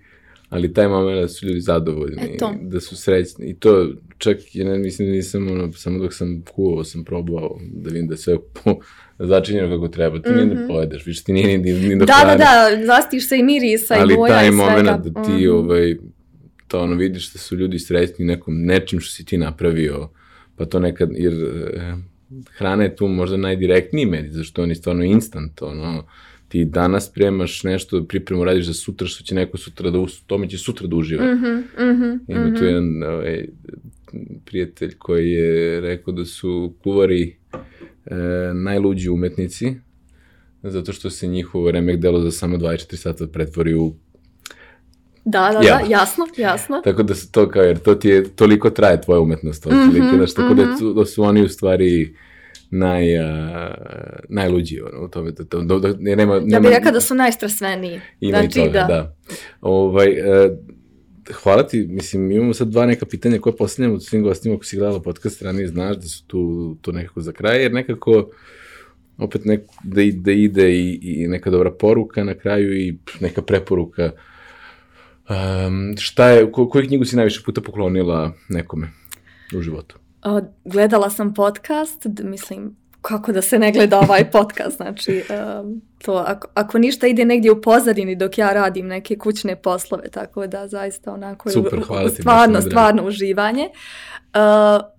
ali taj moment da su ljudi zadovoljni, Eto. da su srećni. I to, čak, ja ne mislim da nisam, ono, samo dok sam kuvao, sam probao da vidim da sve po, začinjeno kako treba. Ti mm -hmm. ni ne pojedeš, više ti nije ni, ni do Da, da, da, zastiš se i mirisa i boja i svega. Ali taj moment da ti, mm -hmm. ovaj, to ono, vidiš da su ljudi srećni nekom nečim što si ti napravio, pa to nekad, jer eh, hrana je tu možda najdirektniji medij, zašto on je stvarno instant, ono, ti danas spremaš nešto, pripremu radiš za sutra, što će neko sutra da, tome će sutra da uživa. Mm -hmm, mm -hmm, Ima mm -hmm. tu jedan ovaj, prijatelj koji je rekao da su kuvari e, najluđi umetnici, zato što se njihovo remek delo za samo 24 sata pretvori u Da, da, ja. da, jasno, jasno. Tako da se to kao, jer to ti je, toliko traje tvoja umetnost, mm -hmm, znaš, tako mm -hmm. da, su, da su oni u stvari naj, uh, najluđi ono, u tome. Da, da, da, da, nema, nema, ja bih rekao da su najstrasveniji. Ima znači, i toga, da. da. Ovaj, uh, hvala ti, mislim, imamo sad dva neka pitanja koje postavljamo svim gostima, ako si gledala podcast ranije, znaš da su tu to nekako za kraj, jer nekako opet nek, da, da ide i, i neka dobra poruka na kraju i neka preporuka. Um, šta je, ko, koju knjigu si najviše puta poklonila nekome u životu? Gledala sam podcast, mislim, kako da se ne gleda ovaj podcast, znači um, to ako, ako ništa ide negdje u pozadini dok ja radim neke kućne poslove, tako da zaista onako Super, hvala ti, stvarno, stvarno uživanje. Uh,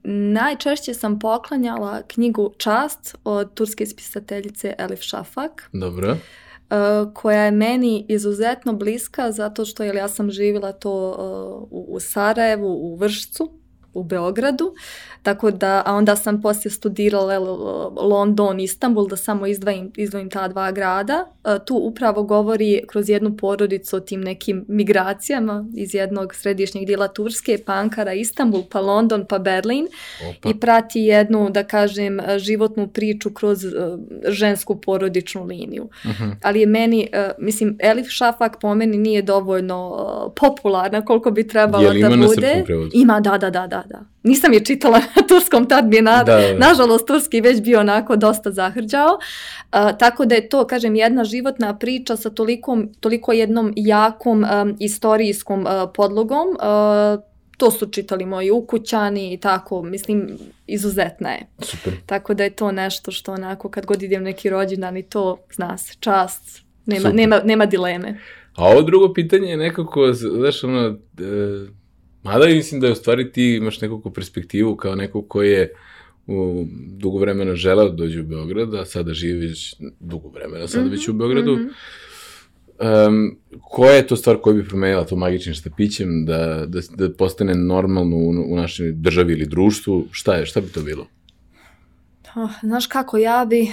najčešće sam poklanjala knjigu Čast od turske spisateljice Elif Šafak. Dobro. Uh, koja je meni izuzetno bliska zato što jel, ja sam živjela to u, u Sarajevu, u Vršcu, u Beogradu, tako da, a onda sam poslije studirala London, Istanbul, da samo izdvojim, izdvojim ta dva grada. E, tu upravo govori kroz jednu porodicu o tim nekim migracijama iz jednog središnjeg dijela Turske, pa Ankara, Istanbul, pa London, pa Berlin Opa. i prati jednu, da kažem, životnu priču kroz uh, žensku porodičnu liniju. Uh mhm. -huh. Ali je meni, uh, mislim, Elif Šafak po meni nije dovoljno popularna koliko bi trebala da bude. Ima, da, da, da, da, da. Nisam je čitala na turskom, tad mi je na, da, da. nažalost turski već bio onako dosta zahrđao. Uh, tako da je to, kažem, jedna životna priča sa tolikom, toliko jednom jakom um, istorijskom uh, podlogom. Uh, to su čitali moji ukućani i tako, mislim, izuzetna je. Super. Tako da je to nešto što onako kad god idem neki rođendan i to, zna se, čast, nema, nema, nema dileme. A ovo drugo pitanje je nekako, znaš, ono, e, Mada mislim da je u stvari ti imaš nekakvu perspektivu kao neko ko je u dugo vremena želeo da dođe u Beograd, a sada živiš dugo vremena, sada mm -hmm, već u Beogradu. Mm -hmm. um, koja je to stvar koja bi promenila to magičnim štapićem da, da, da postane normalno u, u našoj državi ili društvu? Šta je, šta bi to bilo? Oh, znaš kako, ja bi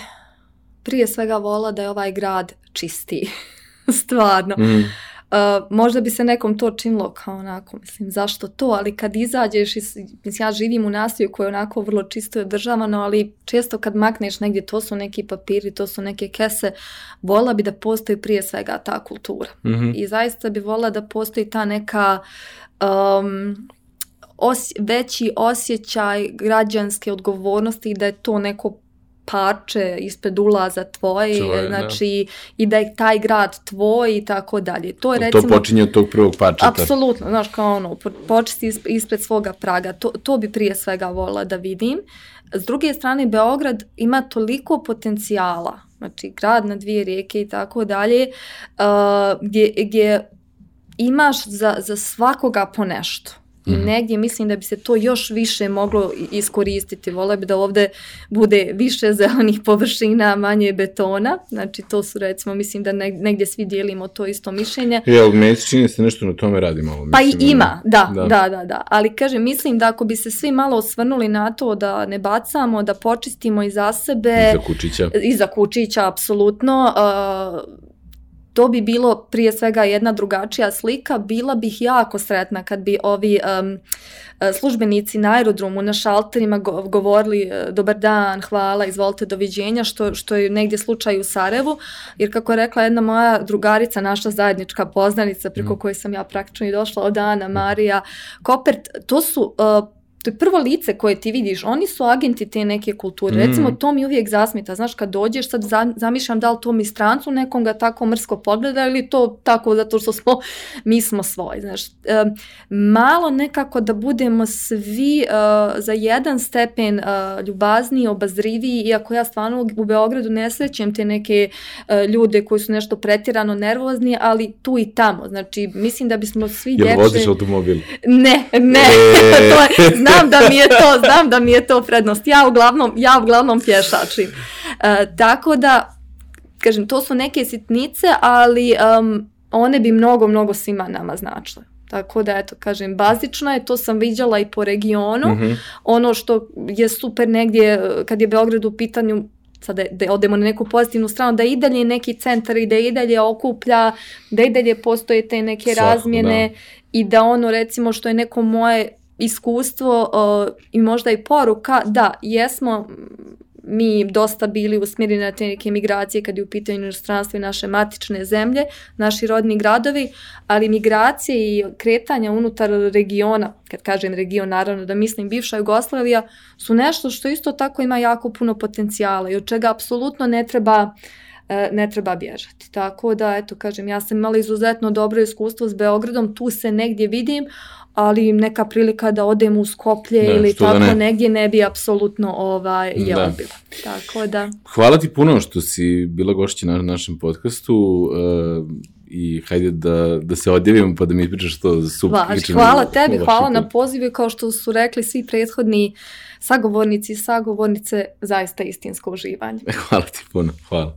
prije svega vola da je ovaj grad čisti. Stvarno. Mm. Uh, možda bi se nekom to činilo kao onako, mislim, zašto to, ali kad izađeš, iz, mislim, ja živim u nasilju koje je onako vrlo čisto i održavano, ali često kad makneš negdje, to su neki papiri, to su neke kese, vola bi da postoji prije svega ta kultura. Mm -hmm. I zaista bi vola da postoji ta neka um, os, veći osjećaj građanske odgovornosti i da je to neko parče ispred ulaza tvoje, Tvoje znači da. i da je taj grad tvoj i tako dalje. To je recimo... To počinje od tog prvog parčeta. Apsolutno, znaš, kao ono, početi ispred svoga praga. To, to bi prije svega volila da vidim. S druge strane, Beograd ima toliko potencijala, znači grad na dvije rijeke i tako dalje, uh, gdje, gdje imaš za, za svakoga po nešto. I mm negdje mislim da bi se to još više moglo iskoristiti. Vole bi da ovdje bude više zelenih površina, manje betona. Znači to su recimo, mislim da negdje svi dijelimo to isto mišljenje. Ja, ali meni čini se nešto na tome radi malo. Pa i ima, da, da, da, da, da. Ali kažem, mislim da ako bi se svi malo osvrnuli na to da ne bacamo, da počistimo iza sebe. Iza kučića. Iza kučića, apsolutno. Uh, to bi bilo prije svega jedna drugačija slika. Bila bih jako sretna kad bi ovi um, službenici na aerodromu, na šalterima govorili e, dobar dan, hvala, izvolite, doviđenja, što, što je negdje slučaj u Sarajevu, jer kako je rekla jedna moja drugarica, naša zajednička poznanica preko mm. koje sam ja praktično i došla od Ana, Marija, Kopert, to su uh, to je prvo lice koje ti vidiš, oni su agenti te neke kulture. Mm. Recimo, to mi uvijek zasmita. Znaš, kad dođeš, sad zamišljam da li to mi strancu nekom ga tako mrsko pogleda ili to tako zato što smo, mi smo svoji. Znaš, malo nekako da budemo svi uh, za jedan stepen uh, ljubazniji, obazriviji, iako ja stvarno u Beogradu ne srećem te neke uh, ljude koji su nešto pretjerano nervozni, ali tu i tamo. Znači, mislim da bismo svi Jel voziš automobil? Ne, ne. E. to je, znam da mi je to, znam da mi je to prednost. Ja uglavnom, ja uglavnom pješačim. E, tako da, kažem, to su neke sitnice, ali one bi mnogo, mnogo svima nama značile. Tako da, eto, kažem, bazično je, to sam viđala i po regionu. Mhm. Ono što je super negdje, kad je Beograd u pitanju, sad da, odemo na neku pozitivnu stranu, da i dalje neki centar i da i dalje okuplja, da i dalje postoje te neke razmjene i da ono recimo što je neko moje iskustvo i možda i poruka da jesmo mi dosta bili usmjereni na te neke migracije kad je u pitanju inostranstvo i naše matične zemlje, naši rodni gradovi, ali migracije i kretanja unutar regiona, kad kažem region naravno da mislim bivša Jugoslavija, su nešto što isto tako ima jako puno potencijala i od čega apsolutno ne treba e, ne treba bježati. Tako da, eto, kažem, ja sam imala izuzetno dobro iskustvo s Beogradom, tu se negdje vidim, ali neka prilika da odem u Skoplje ili tako ne. negdje ne bi apsolutno ovaj, je odbila. Tako da. Hvala ti puno što si bila gošća na našem podcastu uh, i hajde da, da se odjavimo pa da mi ispričaš to super. hvala tebi, hvala na pozivu kao što su rekli svi prethodni sagovornici i sagovornice, zaista istinsko uživanje. Hvala ti puno, hvala.